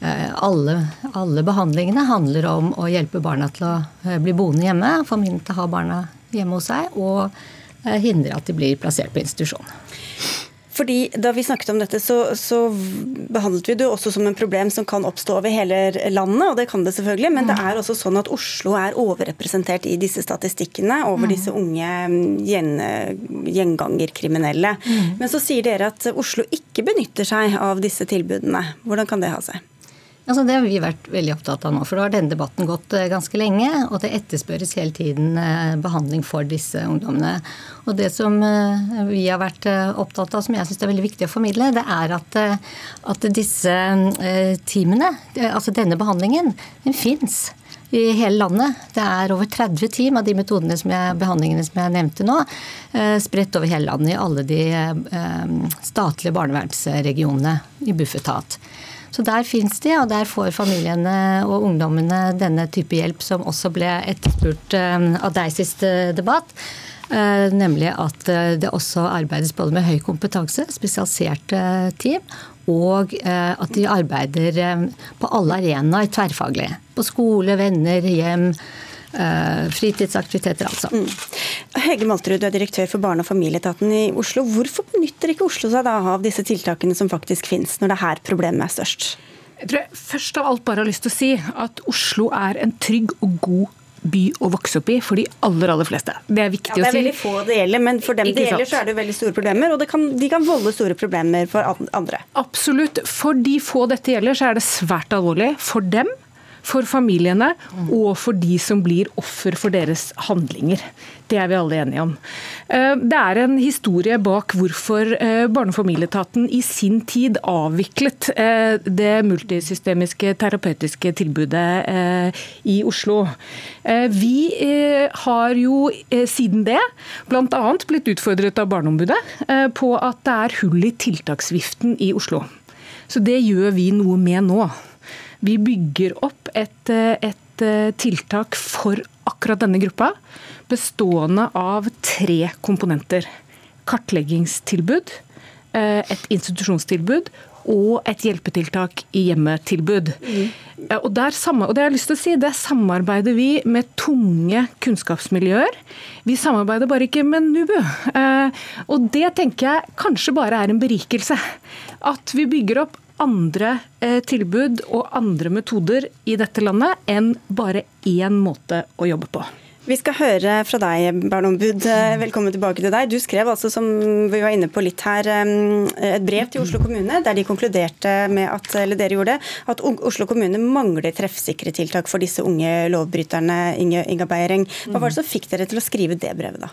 uh, alle, alle, behandlingene handler om å hjelpe barna til å bli boende hjemme, familien til å ha barna hjemme hos seg, og hindre at de blir plassert på institusjon. Fordi Da vi snakket om dette, så, så, behandlet vi det også som en problem som kan oppstå over hele landet, og det kan det selvfølgelig, men det mm. er også sånn at Oslo er overrepresentert i disse statistikkene over mm. disse unge gjen, gjengangerkriminelle. Mm. Men så sier dere at Oslo ikke benytter seg av disse tilbudene. Hvordan kan det ha seg? Altså, det har vi vært veldig opptatt av nå, for da har denne debatten gått eh, ganske lenge. Og det etterspørres hele tiden eh, behandling for disse ungdommene. Og det som eh, vi har vært opptatt av, som jeg syns er veldig viktig å formidle, det er at, at disse teamene, altså denne behandlingen, den fins i hele landet. Det er over 30 team av de metodene som jeg, behandlingene som jeg nevnte nå, spredt over hele landet i alle de statlige barnevernsregionene i Bufetat. Så der fins de, og der får familiene og ungdommene denne type hjelp som også ble etterspurt eh, av deg sist debatt. Eh, nemlig at eh, det også arbeides både med høy kompetanse, spesialiserte team, og at de arbeider på alle arenaer tverrfaglig. På skole, venner, hjem eh, fritidsaktiviteter, altså. Mm. Hege Malterud, du er direktør for Barne- og familieetaten i Oslo. Hvorfor benytter ikke Oslo seg da av disse tiltakene som faktisk finnes, når det er her problemet er størst? Jeg tror jeg først av alt bare har lyst til å si at Oslo er en trygg og god by å vokse opp i for de aller aller fleste. Det er viktig ja, å si. Det er veldig få det gjelder, men for dem det gjelder, så er det veldig store problemer. Og kan, de kan volde store problemer for andre. Absolutt. For de få dette gjelder, så er det svært alvorlig for dem for familiene og for de som blir offer for deres handlinger. Det er vi alle enige om. Eh, det er en historie bak hvorfor eh, Barne- og familieetaten i sin tid avviklet eh, det multisystemiske terapeutiske tilbudet i Oslo. Vi har jo siden det bl.a. blitt utfordret av Barneombudet på at det er hull i tiltaksviften i Oslo. Så det gjør vi noe med nå. Vi bygger opp et, eh, et eh, tiltak for akkurat denne gruppa, bestående av tre komponenter. Kartleggingstilbud, eh, et institusjonstilbud og et hjelpetiltak i hjemmetilbud. Mm. Og, der, og det har jeg lyst til å si, der samarbeider vi med tunge kunnskapsmiljøer. Vi samarbeider bare ikke med NUBU. Og det tenker jeg kanskje bare er en berikelse. At vi bygger opp andre eh, tilbud og andre metoder i dette landet enn bare én måte å jobbe på. Vi skal høre fra deg, barneombud. Eh, velkommen tilbake til deg. Du skrev altså, som vi var inne på litt her, eh, et brev til Oslo kommune der de konkluderte med at, eller dere gjorde, at Oslo kommune mangler treffsikre tiltak for disse unge lovbryterne. Inga Beiering. Hva var det som fikk dere til å skrive det brevet, da?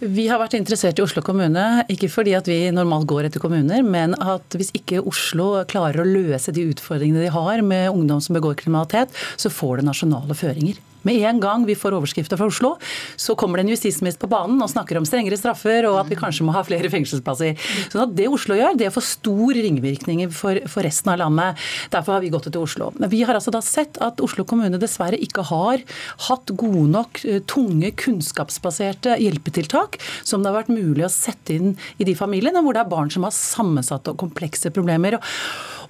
Vi har vært interessert i Oslo kommune, ikke fordi at vi normalt går etter kommuner, men at hvis ikke Oslo klarer å løse de utfordringene de har med ungdom som begår kriminalitet, så får det nasjonale føringer. Med en gang vi får overskrifter fra Oslo, så kommer det en justisminister på banen og snakker om strengere straffer og at vi kanskje må ha flere fengselsplasser. Så Det Oslo gjør, det får stor ringvirkninger for, for, resten av landet. Derfor har vi gått til Oslo. Vi har altså da sett at Oslo kommune dessverre ikke har hatt gode nok, eh, tunge, kunnskapsbaserte hjelpetiltak som det har vært mulig å sette inn i de familiene hvor det er barn som har sammensatte og komplekse problemer.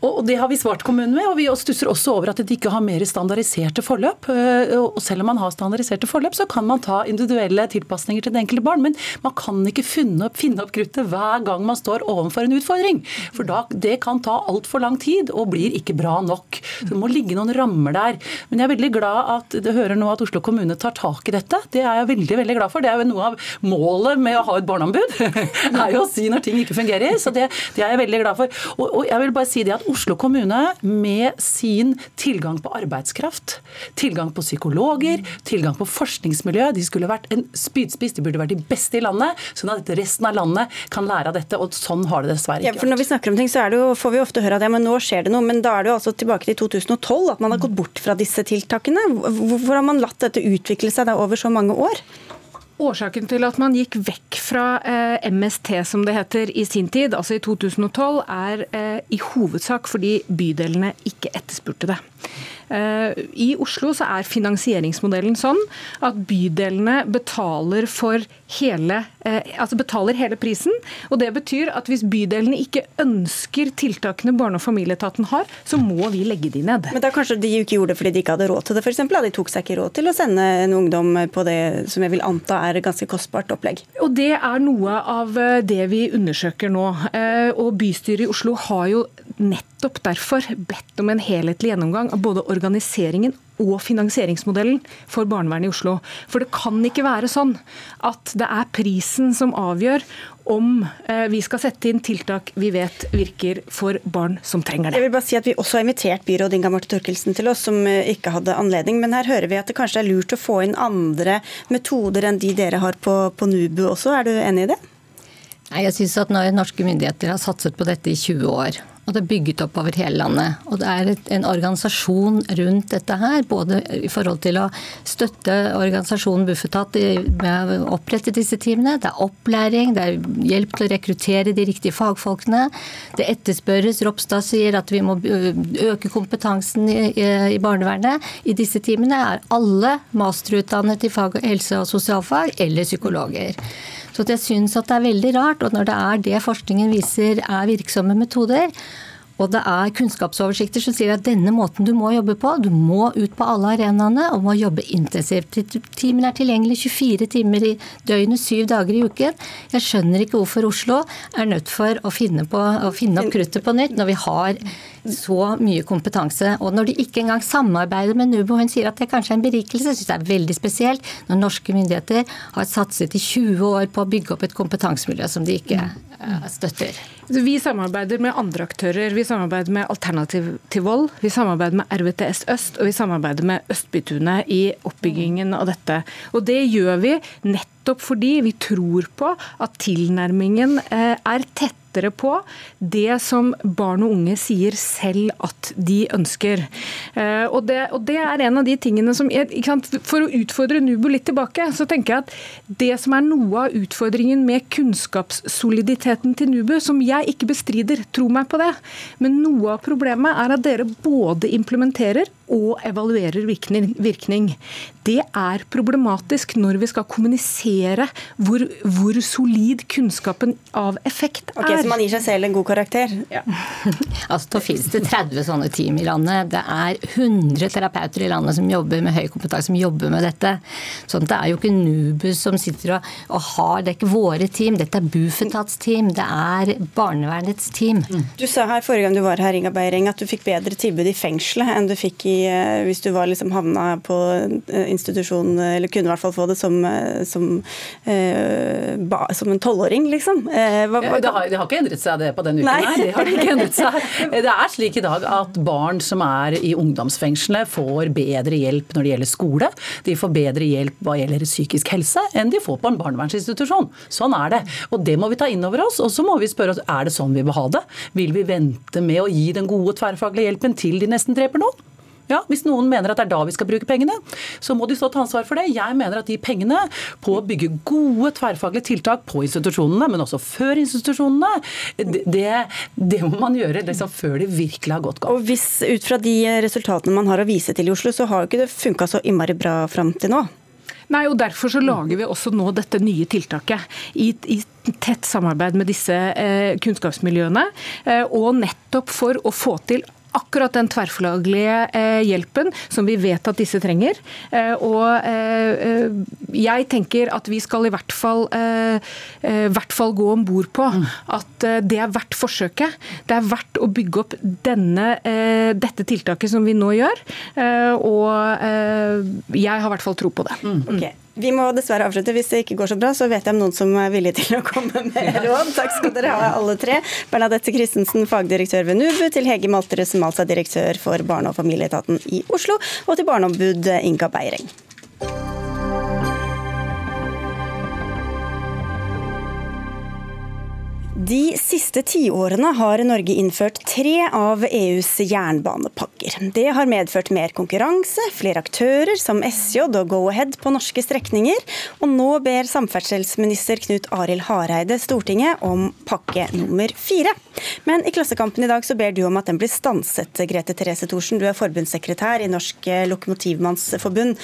Og Det har vi svart kommunen med, og vi stusser også over at de ikke har mer standardiserte forløp. Eh, og selv om man har standardiserte forløp, så kan man ta individuelle tilpasninger til det enkelte barn. Men man kan ikke finne opp, finne opp kruttet hver gang man står overfor en utfordring. For da, det kan ta altfor lang tid og blir ikke bra nok. Så Det må ligge noen rammer der. Men jeg er veldig glad at det hører nå at Oslo kommune tar tak i dette. Det er jeg veldig veldig glad for. Det er jo noe av målet med å ha et barneombud. er jo å si når ting ikke fungerer. Så det, det er jeg veldig glad for. Og, og jeg vil bare si det at Oslo kommune med sin tilgang på arbeidskraft, tilgang på psykologer, tilgang på forskningsmiljø, de skulle vært en spydspiss, de burde vært de beste i landet, sånn at resten av landet kan lære av dette. Og sånn har det dessverre ikke ja, for Når vi snakker om ting, så jo, får vi ofte høre at ja, men nå skjer det noe. Men da er det jo altså tilbake til 2012 at man har gått bort fra disse tiltakene. Hvorfor har man latt dette utvikle seg da over så mange år? Årsaken til at man gikk vekk fra eh, MST, som det heter, i sin tid, altså i 2012, er eh, i hovedsak fordi bydelene ikke etterspurte det. Eh, I Oslo så er finansieringsmodellen sånn at bydelene betaler, hele, eh, altså betaler hele prisen. og Det betyr at hvis bydelene ikke ønsker tiltakene Barne- og familieetaten har, så må vi legge de ned. Men da kanskje de ikke gjorde det fordi de ikke hadde råd til det, f.eks.? De tok seg ikke råd til å sende en ungdom på det som jeg vil anta er et ganske kostbart opplegg? Og Det er noe av eh, det vi undersøker nå. Og Bystyret i Oslo har jo nettopp derfor bedt om en helhetlig gjennomgang av både organiseringen og finansieringsmodellen for barnevernet i Oslo. For det kan ikke være sånn at det er prisen som avgjør om eh, vi skal sette inn tiltak vi vet virker for barn som trenger det. Jeg vil bare si at Vi også har invitert byråd Inga Marte Torkelsen til oss, som eh, ikke hadde anledning. Men her hører vi at det kanskje er lurt å få inn andre metoder enn de dere har på, på NUBU også. Er du enig i det? Nei, jeg synes at når Norske myndigheter har satset på dette i 20 år, og det er bygget opp over hele landet. Og det er en organisasjon rundt dette her, både i forhold til å støtte organisasjonen Bufetat med å opprette disse teamene. Det er opplæring, det er hjelp til å rekruttere de riktige fagfolkene. Det etterspørres. Ropstad sier at vi må øke kompetansen i, barnevernet. I disse teamene er alle masterutdannet i fag, helse- og sosialfag eller psykologer. Så jeg syns at det er veldig rart, og når det er det forskningen viser er virksomme metoder, Og det er kunnskapsoversikter som sier at denne måten du må jobbe på, du må ut på alle arenaene og må jobbe intensivt. Timen er tilgjengelig 24 timer i døgnet, syv dager i uken. Jeg skjønner ikke hvorfor Oslo er nødt for å finne, på, å finne opp kruttet på nytt når vi har så mye kompetanse. Og når de ikke engang samarbeider med Nubo, hun sier at det kanskje er en berikelse, syns jeg er veldig spesielt når norske myndigheter har satset i 20 år på å bygge opp et kompetansemiljø som de ikke eh, støtter. Vi samarbeider med andre aktører. Vi samarbeider med Alternativ til vold, vi samarbeider med RVTS Øst og vi samarbeider med Østbytunet i oppbyggingen av dette. Og Det gjør vi nettopp fordi vi tror på at tilnærmingen eh, er tett på det som barn og unge sier selv at de ønsker. Eh, og det, og det er en av de tingene som For å utfordre Nubo litt tilbake, så tenker jeg at det som er noe av utfordringen med kunnskapssoliditeten til Nubu, som jeg ikke bestrider, tro meg på det, men noe av problemet er at dere både implementerer og evaluerer virkning. Det er problematisk når vi skal kommunisere hvor, hvor solid kunnskapen av effekt er. Okay, så man gir seg selv en god karakter? Ja. altså, Da finnes det 30 sånne team i landet. Det er 100 terapeuter i landet som jobber med høy kompetanse, som jobber med dette. Sånn Det er jo ikke Nubus som sitter og, og har Det er ikke våre team, dette er Bufetats team. Det er barnevernets team. Du sa her forrige gang du var her, Inga Beiring, at du fikk bedre tilbud i fengselet enn du fikk i Eh, hvis du var liksom havna på eh, institusjon, eller kunne i hvert fall få det som, eh, ba, som en tolvåring, liksom. Hva, hva? Det, har, det, har, ikke endret seg det på den uken Nei. her. Det har ikke endret seg. Det er slik i dag at barn som er i ungdomsfengslene får bedre hjelp når det gjelder skole. De får bedre hjelp hva gjelder psykisk helse enn de får på en barnevernsinstitusjon. Sånn er det. Og det må vi ta inn over oss. Og så må vi spørre oss er det sånn vi vil ha det. Vil vi vente med å gi den gode tverrfaglige hjelpen til de nesten dreper noen? Ja, Hvis noen mener at det er da vi skal bruke pengene, så må de stå til ansvar for det. Jeg mener at de pengene på å bygge gode tverrfaglige tiltak på institusjonene, men også før institusjonene, det, det må man gjøre liksom før det virkelig har gått galt. Og hvis Ut fra de resultatene man har å vise til i Oslo, så har jo ikke det funka så innmari bra fram til nå? Nei, og Derfor så lager vi også nå dette nye tiltaket i, i tett samarbeid med disse eh, kunnskapsmiljøene. Eh, og nettopp for å få til akkurat den tverrfaglige eh, hjelpen som vi vet at disse trenger. Eh, og eh, jeg tenker at vi skal i hvert fall, hvert fall gå om bord på mm. at det er verdt forsøket. Det er verdt å bygge opp denne, dette tiltaket som vi nå gjør. Og jeg har i hvert fall tro på det. Mm. Okay. Vi må dessverre avslutte. Hvis det ikke går så bra, så vet jeg om noen som er villige til å komme med råd. Takk skal dere ha, alle tre. Bernadette Christensen, fagdirektør ved NUBU, til Hege Maltre, som altså er direktør for Barne- og familieetaten i Oslo, og til barneombud Inga Beiring. De siste tiårene har Norge innført tre av EUs jernbanepakker. Det har medført mer konkurranse, flere aktører som SJ og Go-Ahead på norske strekninger, og nå ber samferdselsminister Knut Arild Hareide Stortinget om pakke nummer fire. Men i Klassekampen i dag så ber du om at den blir stanset, Grete Therese Thorsen. Du er forbundssekretær i Norsk Lokomotivmannsforbund.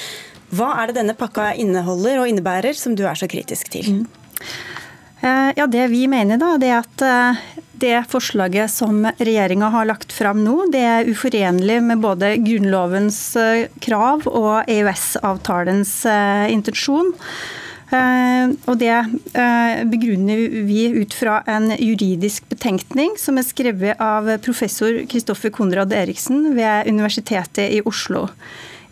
Hva er det denne pakka inneholder og innebærer som du er så kritisk til? Mm. Eh, ja, Det vi mener, da, det er at eh, det forslaget som regjeringa har lagt fram nå, det er uforenlig med både Grunnlovens eh, krav og EØS-avtalens intensjon. Og Det begrunner vi ut fra en juridisk betenkning som er skrevet av professor Kristoffer Konrad Eriksen ved Universitetet i Oslo.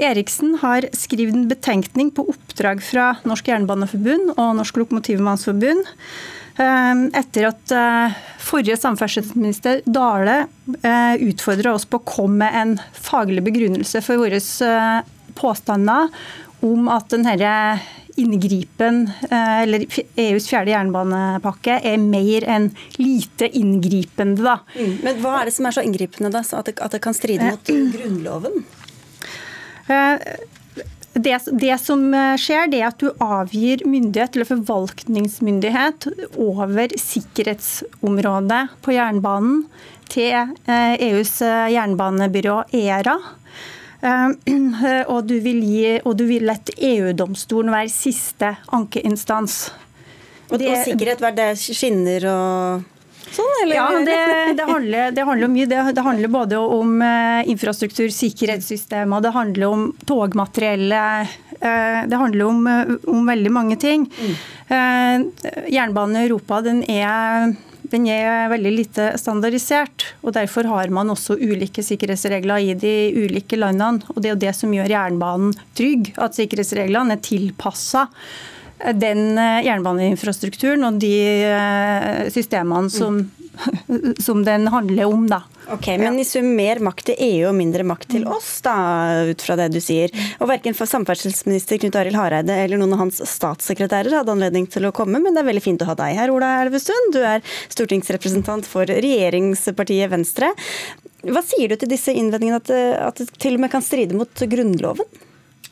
Eriksen har skrevet en betenkning på oppdrag fra Norsk Jernbaneforbund og Norsk Lokomotivmannsforbund ehm, etter at eh, forrige samferdselsminister Dale eh, utfordra oss på å komme med en faglig begrunnelse for våre eh, påstander om at denne inngripen, eller EUs fjerde jernbanepakke, er mer enn lite inngripende. Da. Mm. Men hva er det som er så inngripende, da, at det, at det kan stride mot Grunnloven? Eh, det, det, som eh, skjer, det er at du avgir myndighet, eller forvaltningsmyndighet over sikkerhetsområdet på jernbanen til EUs eh, e jernbanebyrå ERA. Og du vil, gi, og du vil lette EU-domstolen være siste ankeinstans. Og, det, og sikkerhet, hva er det? Skinner og sånn? Ja, det, det, handler, det handler mye. Det, det, handler både om eh, infrastruktur, sikkerhetssystemer, det handler om togmateriellet. Eh, det handler om, eh, om veldig mange ting. Mm. Jernbanen i Europa den er den er veldig lite standardisert. og Derfor har man også ulike sikkerhetsregler i de ulike landene. og Det er jo det som gjør jernbanen trygg, at sikkerhetsreglene er tilpassa den jernbaneinfrastrukturen og de systemene som, som den handler om. da. Ok, Men i sum mer makt til EU og mindre makt til oss, da, ut fra det du sier. Og Verken for samferdselsminister Knut Arild Hareide eller noen av hans statssekretærer hadde anledning til å komme, men det er veldig fint å ha deg her, Ola Elvestuen. Du er stortingsrepresentant for regjeringspartiet Venstre. Hva sier du til disse innvendingene at, at det til og med kan stride mot Grunnloven?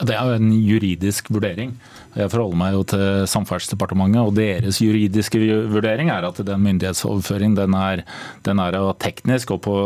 Det er jo en juridisk vurdering. Jeg forholder meg jo til Samferdselsdepartementet, og deres juridiske vurdering er at den myndighetsoverføring den er, den er av teknisk, og på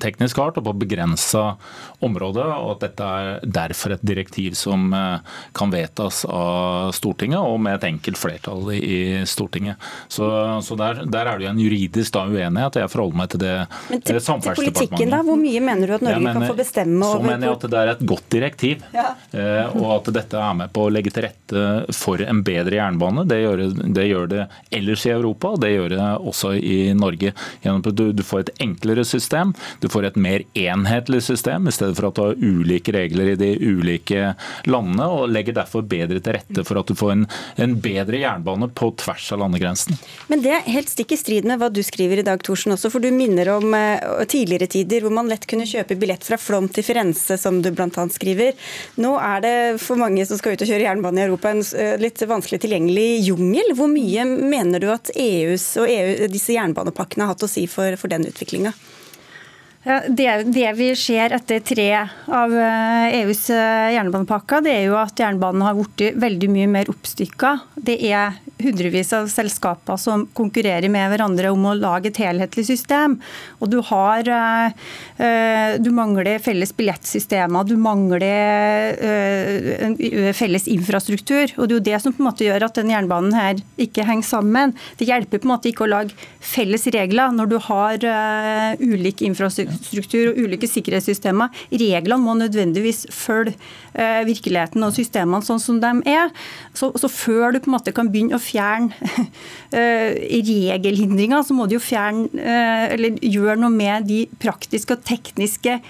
teknisk art og på begrensa område, og at dette er derfor et direktiv som eh, kan vedtas av Stortinget, og med et enkelt flertall i Stortinget. Så, så der, der, er det jo en juridisk da uenighet, og jeg forholder meg til det Men til, til politikken da, Hvor mye mener du at Norge mener, kan få bestemme over Så mener jeg at det er et godt direktiv, ja. Eh, og at dette er med på å legge til rette for en bedre jernbane. Det gjør det, gjør det ellers i Europa, det gjør det også i Norge. Du, får et enklere system, du får et mer enhetlig system, i stedet for at du har ulike regler i de ulike landene, og legger derfor bedre til rette for at du får en, en bedre jernbane på tvers av landegrensen. Men det er helt stikk i strid med hva du skriver i dag, Thorsen, også, for du minner om uh, tidligere tider hvor man lett kunne kjøpe billett fra Flom til Firenze, som du bl.a. skriver. Nå er det for mange som skal ut og kjøre jernbane i Europa en eh, litt vanskelig tilgjengelig jungel. Hvor mye mener du at EUs og EU, disse jernbanepakkene har hatt å si for, for den utviklinga? Ja, det, det, vi ser etter tre av EUs eh, e eh, jernbanepakker, det er jo at jernbanen har blitt veldig mye mer oppstykka. Det er hundrevis av selskaper som konkurrerer med hverandre om å lage et helhetlig system. Og du har eh, Du mangler felles billettsystemer, du mangler felles infrastruktur. Og det er jo det som på en måte gjør at den jernbanen her ikke henger sammen. Det hjelper på en måte ikke å lage felles regler når du har ulik infrastruktur infrastruktur og ulike sikkerhetssystemer. Reglene må nødvendigvis følge eh, virkeligheten og systemene sånn som de er. Så, så før du på en måte kan begynne å fjerne eh, regelhindringer, så må du jo fjerne eh, eller gjøre noe med de praktiske og tekniske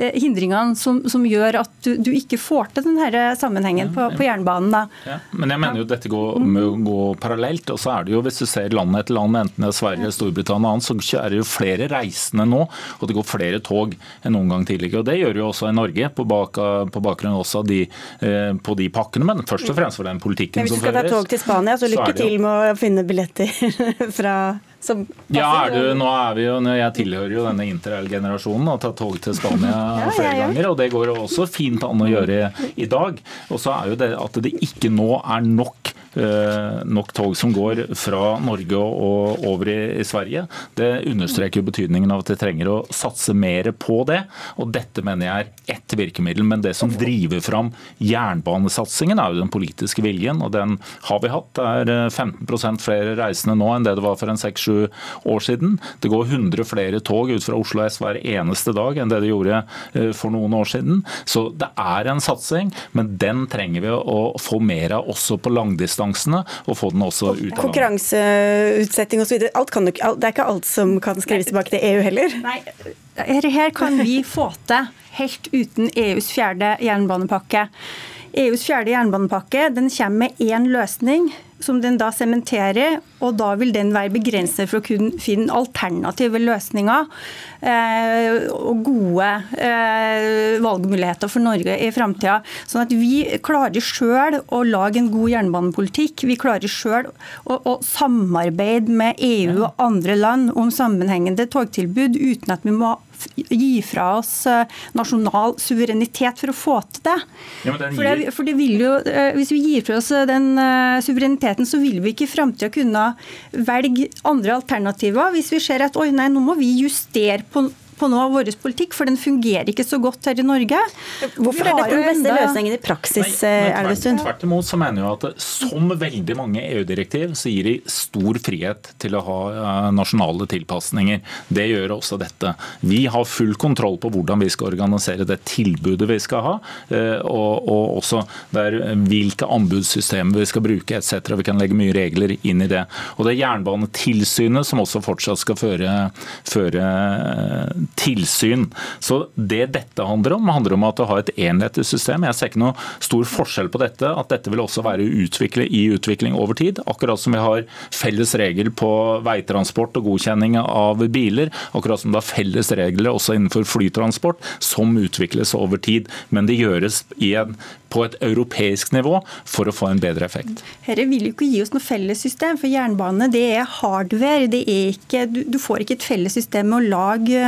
hindringene som, som gjør at du, du, ikke får til denne sammenhengen på, på jernbanen. Ja, men jeg mener jo dette går, må gå parallelt. og så er det jo, Hvis du ser land etter land, enten det er Sverige, Storbritannia og annet, så er det jo flere reisende nå, og det går flere tog enn noen gang tidligere. og Det gjør jo også i Norge, på, bak, på bakgrunn også av de, eh, på de pakkene, men først og fremst for den politikken som føres. Hvis du skal ta tog til Spania, så lykke til med å finne billetter fra ja, er du, nå er vi jo, Jeg tilhører jo denne interrail-generasjonen og har tatt tog til Spania ja, flere ganger. og Det går også fint an å gjøre i dag. Og så er jo det at det ikke nå er nok nok tog som går fra Norge og over i, Sverige. Det understreker betydningen av at vi trenger å satse mer på det. Og dette mener jeg er ett virkemiddel. Men det som driver fram jernbanesatsingen, er jo den politiske viljen. Og den har vi hatt. Det er 15 eh, flere reisende nå enn det det var for en 6-7 år siden. Det går 100 flere tog ut fra Oslo S hver eneste dag enn det det gjorde eh, for noen år siden. Så det er en satsing, men den trenger vi å få mer av også på langdistanse distansene, og få den også ut av Konkurranseutsetting osv. Det er ikke alt som kan skrives tilbake til EU heller? Nei, her kan vi få til helt uten EUs fjerde jernbanepakke. EUs fjerde jernbanepakke den kommer med én løsning som den da sementerer, og da vil den være begrenset for å kunne finne alternative løsninger eh, og gode eh, valgmuligheter for Norge i framtida. Sånn at vi klarer sjøl å lage en god jernbanepolitikk. Vi klarer sjøl å, å, samarbeide med EU og andre land om sammenhengende togtilbud uten at vi må gi fra oss eh, nasjonal suverenitet for å få til det. Ja, for, det, for det vil jo, eh, Hvis vi gir fra oss den suvereniteten så vil vi ikke i framtida kunne velge andre alternativer hvis vi ser at oi nei, nå må vi justere på på noe av vår politikk, for den fungerer ikke så godt her i Norge. Hvorfor er dette den beste løsningen i praksis, Elvestuen? Tvert imot så mener jeg at som veldig mange EU-direktiv, så gir de stor frihet til å ha eh, nasjonale tilpasninger. Det gjør også dette. Vi har full kontroll på hvordan vi skal organisere det tilbudet vi skal ha, eh, og, og også der, hvilke anbudssystemer vi skal bruke etc. Vi kan legge mye regler inn i det. Og det er Jernbanetilsynet som også fortsatt skal føre, føre eh, tilsyn. Så Det dette handler om, handler om at å ha et enhetlig system. Jeg ser ikke noe stor forskjell på dette. At dette vil også være utviklet i utvikling over tid. Akkurat som vi har felles regel på veitransport og godkjenning av biler. Akkurat som det er felles regler også innenfor flytransport, som utvikles over tid. Men det gjøres en, på et europeisk nivå for å få en bedre effekt. Dette vil jo ikke gi oss noe felles system, for jernbane det er hardware. Det er ikke, du, du får ikke et felles system med å lage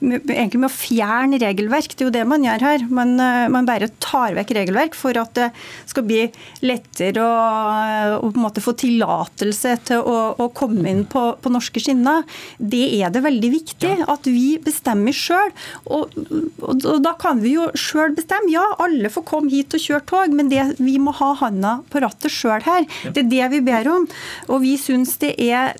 egentlig med å fjerne regelverk. Det er jo det man gjør her. Man, man bare tar vekk regelverk for at det skal bli lettere å, å på en måte få tillatelse til å, å, komme inn på, på, norske skinner. Det er det veldig viktig at vi bestemmer sjøl. Og, og, og, da kan vi jo sjøl bestemme. Ja, alle får komme hit og kjøre tog, men det, vi må ha handa på rattet sjøl her. Det er det vi ber om. Og vi syns det er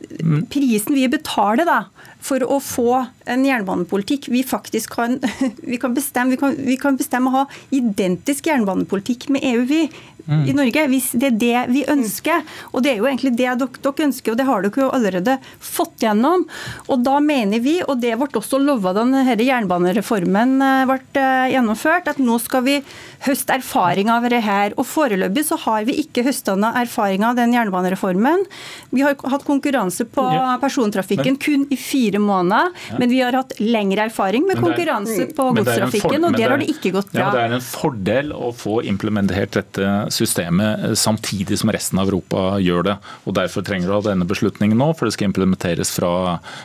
prisen vi betaler da, for å få en jernbanepolitikk vi faktisk kan, vi kan bestemme vi kan, vi kan bestemme å ha identisk jernbanepolitikk med EU. vi mm. i Norge, hvis det er det vi ønsker. Og det er jo egentlig det dere, dere ønsker, og det har dere jo allerede fått gjennom. Og da mener vi, og det ble også lova da denne jernbanereformen eh, ble eh, gjennomført, at nå skal vi høste erfaring av det her. Og foreløpig så har vi ikke høsta noe erfaring av den jernbanereformen. Vi har hatt konkurranse på ja, persontrafikken kun i fire måneder, ja. men vi har hatt lengre erfaring med konkurranse på godstrafikken, og der har det ikke gått bra. Ja, det er en fordel å få implementert dette systemet eh, samtidig som resten av Europa gjør det. og Derfor trenger du ha denne beslutningen nå, for det skal implementeres fra,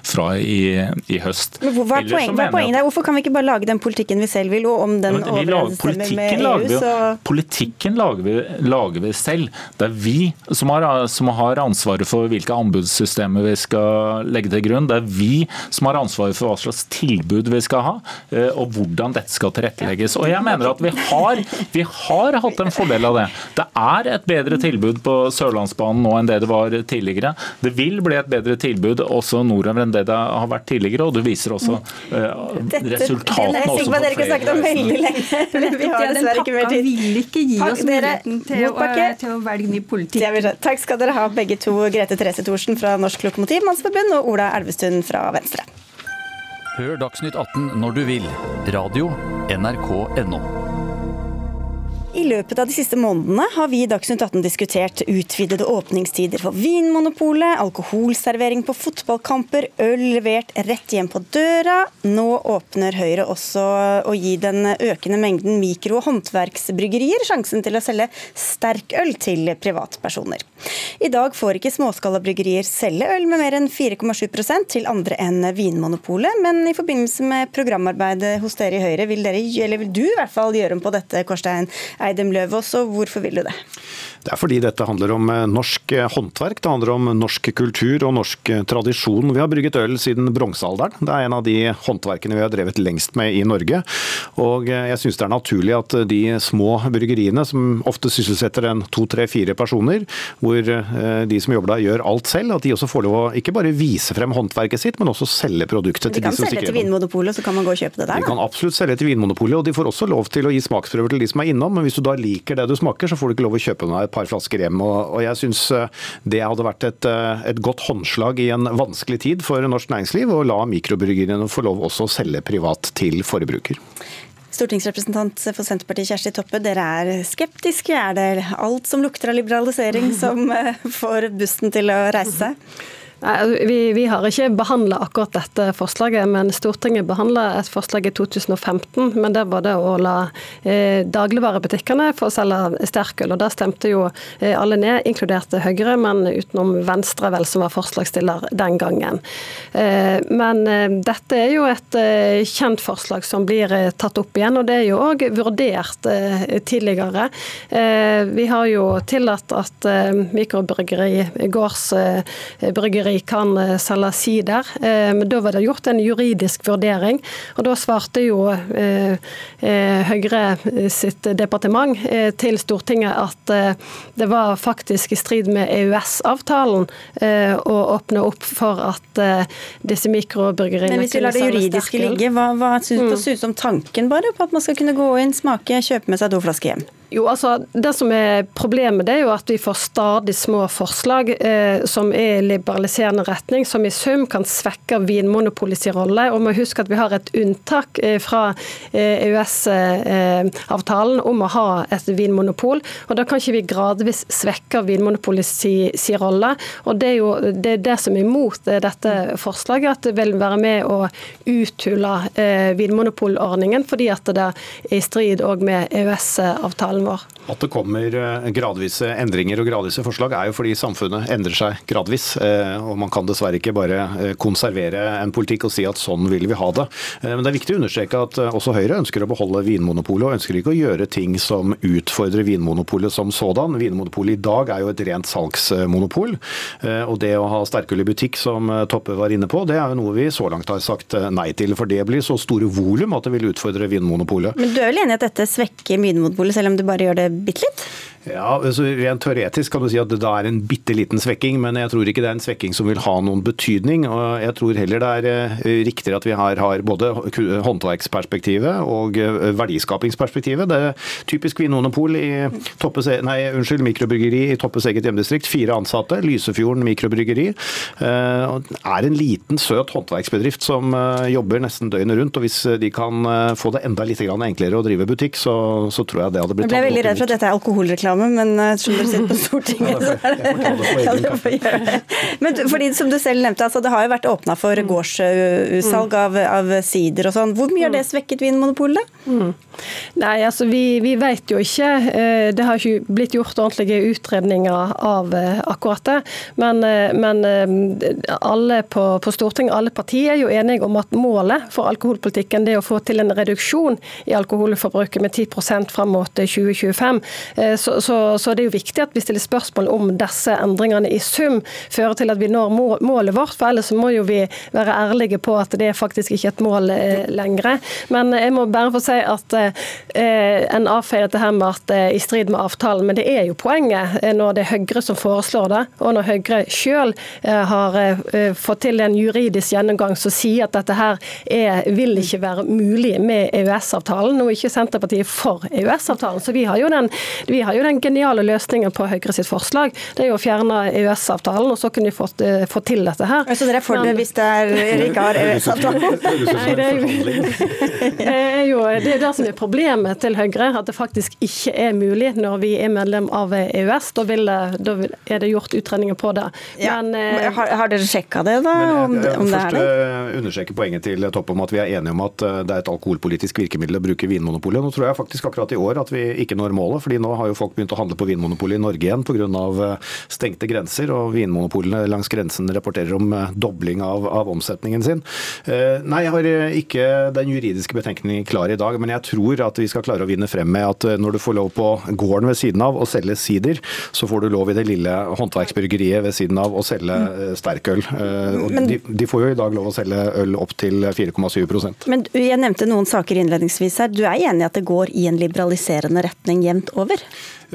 fra i, i, høst. Men hva er, poeng, hva er poenget der? Hvorfor kan vi ikke bare lage den politikken vi selv vil, og om den ja, overensstemmer med EU, så Politikken lager vi, lager vi, selv. Det er vi som har, som har ansvaret for hvilke anbudssystemer vi skal legge til grunn. Det er vi som har ansvaret for hva slags tilbud vi skal ha, eh, og hvordan dette skal tilrettelegges. Og jeg mener at vi har, vi har hatt en fordel av det. Det er et bedre tilbud på Sørlandsbanen nå enn det det var tidligere. Det vil bli et bedre tilbud også nordover enn det det har vært tidligere, og det viser også uh, resultatene også på flere. Dere snakket om veldig lenge. Vi har dessverre ikke mer tid. vil ikke gi oss muligheten til, å, til å velge ny politikk. Takk skal dere ha begge to, Grete Therese Thorsen fra Norsk Lokomotivmannsforbund og Ola Elvestuen fra Venstre. Hør Dagsnytt 18 når du vil. Radio NRK.no. I løpet av de siste månedene har vi i Dagsnytt 18 diskutert utvidede åpningstider for Vinmonopolet, alkoholservering på fotballkamper, øl levert rett hjem på døra. Nå åpner Høyre også å gi den økende mengden mikro- og håndverksbryggerier sjansen til å selge sterkøl til privatpersoner. I dag får ikke småskalabryggerier selge øl med mer enn 4,7% til andre enn Vinmonopolet, men i forbindelse med programarbeidet hos dere i Høyre vil, dere, eller vil du i hvert fall gjøre om på dette, Korstein Eidem Løvaas, og hvorfor vil du det? Det er fordi dette handler om eh, norsk eh, håndverk, det handler om norsk kultur og norsk eh, tradisjon. Vi har brygget øl siden bronsealderen. Det er en av de håndverkene vi har drevet lengst med i Norge. Og jeg syns det er naturlig at de små bryggeriene, som ofte sysselsetter en to, tre, fire personer, hvor de som jobber der gjør alt selv, at de også får lov å ikke bare vise frem håndverket sitt, men også selge produktet til de som stikker De kan selge til Vinmonopolet, så kan man gå og kjøpe det der? De kan absolutt selge til Vinmonopolet, og de får også lov til å gi smaksprøver til de som er innom. Men hvis du da liker det du smaker, så får du ikke lov å kjøpe deg et par flasker hjem. Og jeg syns eh, det hadde vært et, eh, et, godt håndslag i en vanskelig tid for norsk næringsliv, å la mikrobryggeriene få lov også å selge privat til forbruker. Stortingsrepresentant for Senterpartiet Kjersti Toppe, dere er skeptiske. Er det alt som lukter av liberalisering som eh, får bussen til å reise seg? Altså, vi, vi, har ikke behandla akkurat dette forslaget, men Stortinget behandla et forslag i 2015. Men det var det å la eh, dagligvarebutikkene få selge sterkøl. Og da stemte jo eh, alle ned, inkludert Høyre, men utenom Venstre, vel, som var forslagsstiller den gangen. Eh, men eh, dette er jo et eh, kjent forslag som blir eh, tatt opp igjen, og det er jo òg vurdert tidligere. vi har jo tillatt at mikrobryggeri, gårdsbryggeri, kan selge sider. Men da var det gjort en juridisk vurdering, og da svarte jo Høyre sitt departement til Stortinget at det var faktisk i strid med EØS-avtalen å åpne opp for at disse mikrobryggeriene Men hvis vi lar det juridiske ligge, hva, hva synes mm. som tanken bare på at man skal kunne gå inn, smake, kjøpe med seg to flasker hjem? Jo, altså, Det som er problemet, det er jo at vi får stadig små forslag eh, som er i liberaliserende retning, som i sum kan svekke Vinmonopolets rolle. Og må huske at vi har et unntak eh, fra eh, EØS-avtalen om å ha et vinmonopol. og Da kan ikke vi gradvis svekke Vinmonopolets si, si rolle. og Det er jo det, er det som er imot eh, dette forslaget, at det vil være med å uthule eh, vinmonopolordningen, fordi at det er i strid med EØS-avtalen vår. At det kommer eh, gradvise endringer og gradvise forslag, er jo fordi samfunnet endrer seg gradvis. Eh, og Man kan dessverre ikke bare eh, konservere en politikk og si at sånn vil vi ha det. Men det er viktig å understreke at også Høyre ønsker å beholde Vinmonopolet, og ønsker ikke å gjøre ting som utfordrer Vinmonopolet som sådan. Vinmonopolet i dag er jo et rent salgsmonopol. Og det å ha sterkøl i butikk, som Toppe var inne på, det er jo noe vi så langt har sagt nei til. For det blir så store volum at det vil utfordre Vinmonopolet. Men du er vel enig i at dette svekker Vinmonopolet, selv om det bare gjør det bitte litt? Ja, altså Rent teoretisk kan du si at det da er en bitte liten svekking, men jeg tror ikke det er en svekking som vil ha noen betydning. og Jeg tror heller det er eh, riktigere at vi her har både håndverksperspektivet og eh, verdiskapingsperspektivet. Det er typisk vinmonopol i Toppes, nei, unnskyld, mikrobryggeri i Toppes eget hjemdistrikt. Fire ansatte. Lysefjorden mikrobryggeri. Eh, er en liten, søt håndverksbedrift som jobber nesten døgnet rundt. og Hvis de kan få det enda litt enklere å drive butikk, så, så tror jeg det hadde blitt ble veldig redd for at dette er alkoholreklame reklame, men som dere sitter på Stortinget, så er det ja, det får gjøre det. Men fordi, som du selv nevnte, altså, det har jo vært åpna for mm. gårdsutsalg av, av sider og sånn. Hvor mye har det mm. svekket Vinmonopolet? Mm. Nei, altså vi, vi, vet jo ikke. Eh, det har ikke blitt gjort ordentlige utredninger av eh, akkurat det. Men, eh, men alle på, på, Stortinget, alle partier er jo enige om at målet for alkoholpolitikken det er å få til en reduksjon i alkoholforbruket med 10 fram mot 2025. Så, så, så, det er jo viktig at vi stiller spørsmål om disse endringene i sum fører til at vi når målet vårt. For ellers må jo vi være ærlige på at det er faktisk ikke et mål lenger. Men jeg må bare få si at Eh, en avfeier dette her med at det er i strid med avtalen, men det er jo poenget eh, når det er Høyre som foreslår det, og når Høyre eh, har fått til en juridisk gjennomgang som sier at dette her er, vil ikke være mulig med EØS-avtalen. Nå er ikke Senterpartiet for EØS-avtalen, så vi har, jo den, vi har jo den geniale løsningen på Høyre sitt forslag. Det er jo å fjerne EØS-avtalen, og så kunne vi fått, fått til dette her. Så dere er for det hvis det er, ikke har EØS-avtalen? Det er jo det, er det som er problemet til Høyre, at det faktisk ikke er mulig når vi er medlem av EØS. Da, vil, da er det gjort utredninger på det. Men, uh, har, har, dere sjekka det, da? om, jeg, om det er det? Først understreke poenget til Toppe om at vi er enige om at eh, det er et alkoholpolitisk virkemiddel å bruke Vinmonopolet. Nå tror jeg faktisk akkurat i år at vi ikke når målet, fordi nå har jo folk begynt å handle på Vinmonopolet i Norge igjen pga. Eh, stengte grenser. og Vinmonopolene langs grensen rapporterer om eh, dobling av, av omsetningen sin. Nei, jeg har ikke den juridiske betenkningen klar i dag, men jeg tror at vi skal klare å vinne frem med at eh, når du får lov på gården ved siden av å selge sider, så får du lov i det lille håndverksbryggeriet ved siden av å selge eh, sterkøl. Eh, og de, de, får jo i dag lov å selge øl opp til 4,7% Men Jeg nevnte noen saker innledningsvis her. Du er enig i at det går i en liberaliserende retning jevnt over?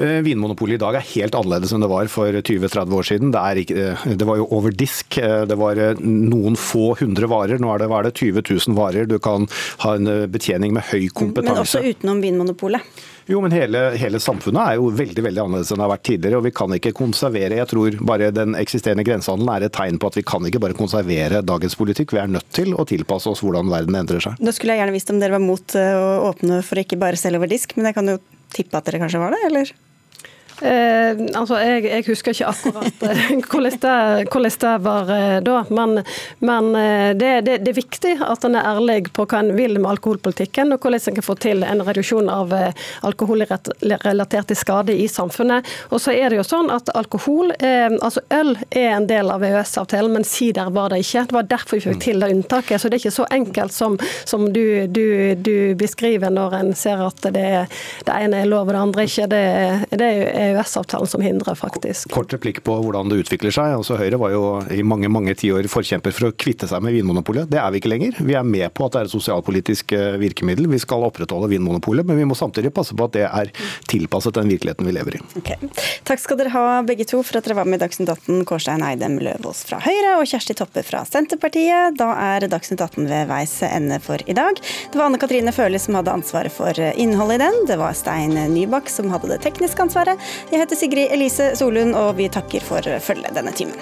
Vinmonopolet i dag er helt annerledes enn det var for 20-30 år siden. Det, ikke, det, var jo over disk. Det var noen få hundre varer. Nå er det, er det 20 000 varer. Du kan ha en betjening med høy kompetanse. Men også utenom Vinmonopolet? Jo, men hele, hele, samfunnet er jo veldig veldig annerledes enn det har vært tidligere. og Vi kan ikke konservere. Jeg tror bare den eksisterende grensehandelen er et tegn på at vi kan ikke bare konservere dagens politikk. Vi er nødt til å tilpasse oss hvordan verden endrer seg. Da skulle jeg gjerne visst om dere var mot eh, å åpne for ikke bare selge over disk, men jeg kan jo tippe at dere kanskje var det, eller? Eh, altså, jeg, jeg, husker ikke akkurat eh, hvordan, det, hvordan, det, var eh, da, men, men eh, det, det, det, er viktig at en er ærlig på hva en vil med alkoholpolitikken, og hvordan en kan få til en reduksjon av eh, alkoholrelaterte skader i samfunnet. Og så er det jo sånn at alkohol, eh, altså øl, er en del av EØS-avtalen, men sider var det ikke. Det var derfor vi fikk mm. til det unntaket. Så det er ikke så enkelt som, som du, du, du, beskriver når en ser at det, det ene er lov og det andre ikke. Det, det er EØS-avtalen som hindrer, faktisk. Kort replikk på hvordan det utvikler seg. Altså, Høyre var jo i mange mange tiår forkjemper for å kvitte seg med Vinmonopolet. Det er vi ikke lenger. Vi er med på at det er et sosialpolitisk eh, virkemiddel. Vi skal opprettholde Vinmonopolet, men vi må samtidig passe på at det er tilpasset den virkeligheten vi lever i. Okay. Takk skal dere ha begge to for at dere var med i Dagsnytt 18. Kårstein Eidem Løvaas fra Høyre og Kjersti Toppe fra Senterpartiet. Da er Dagsnytt 18 ved veis ende for i dag. Det var Anne Katrine Førli som hadde ansvaret for innholdet i den. Det var Stein Nybakk som hadde det tekniske ansvaret. Jeg heter Sigrid Elise Solund, og vi takker for følget denne timen.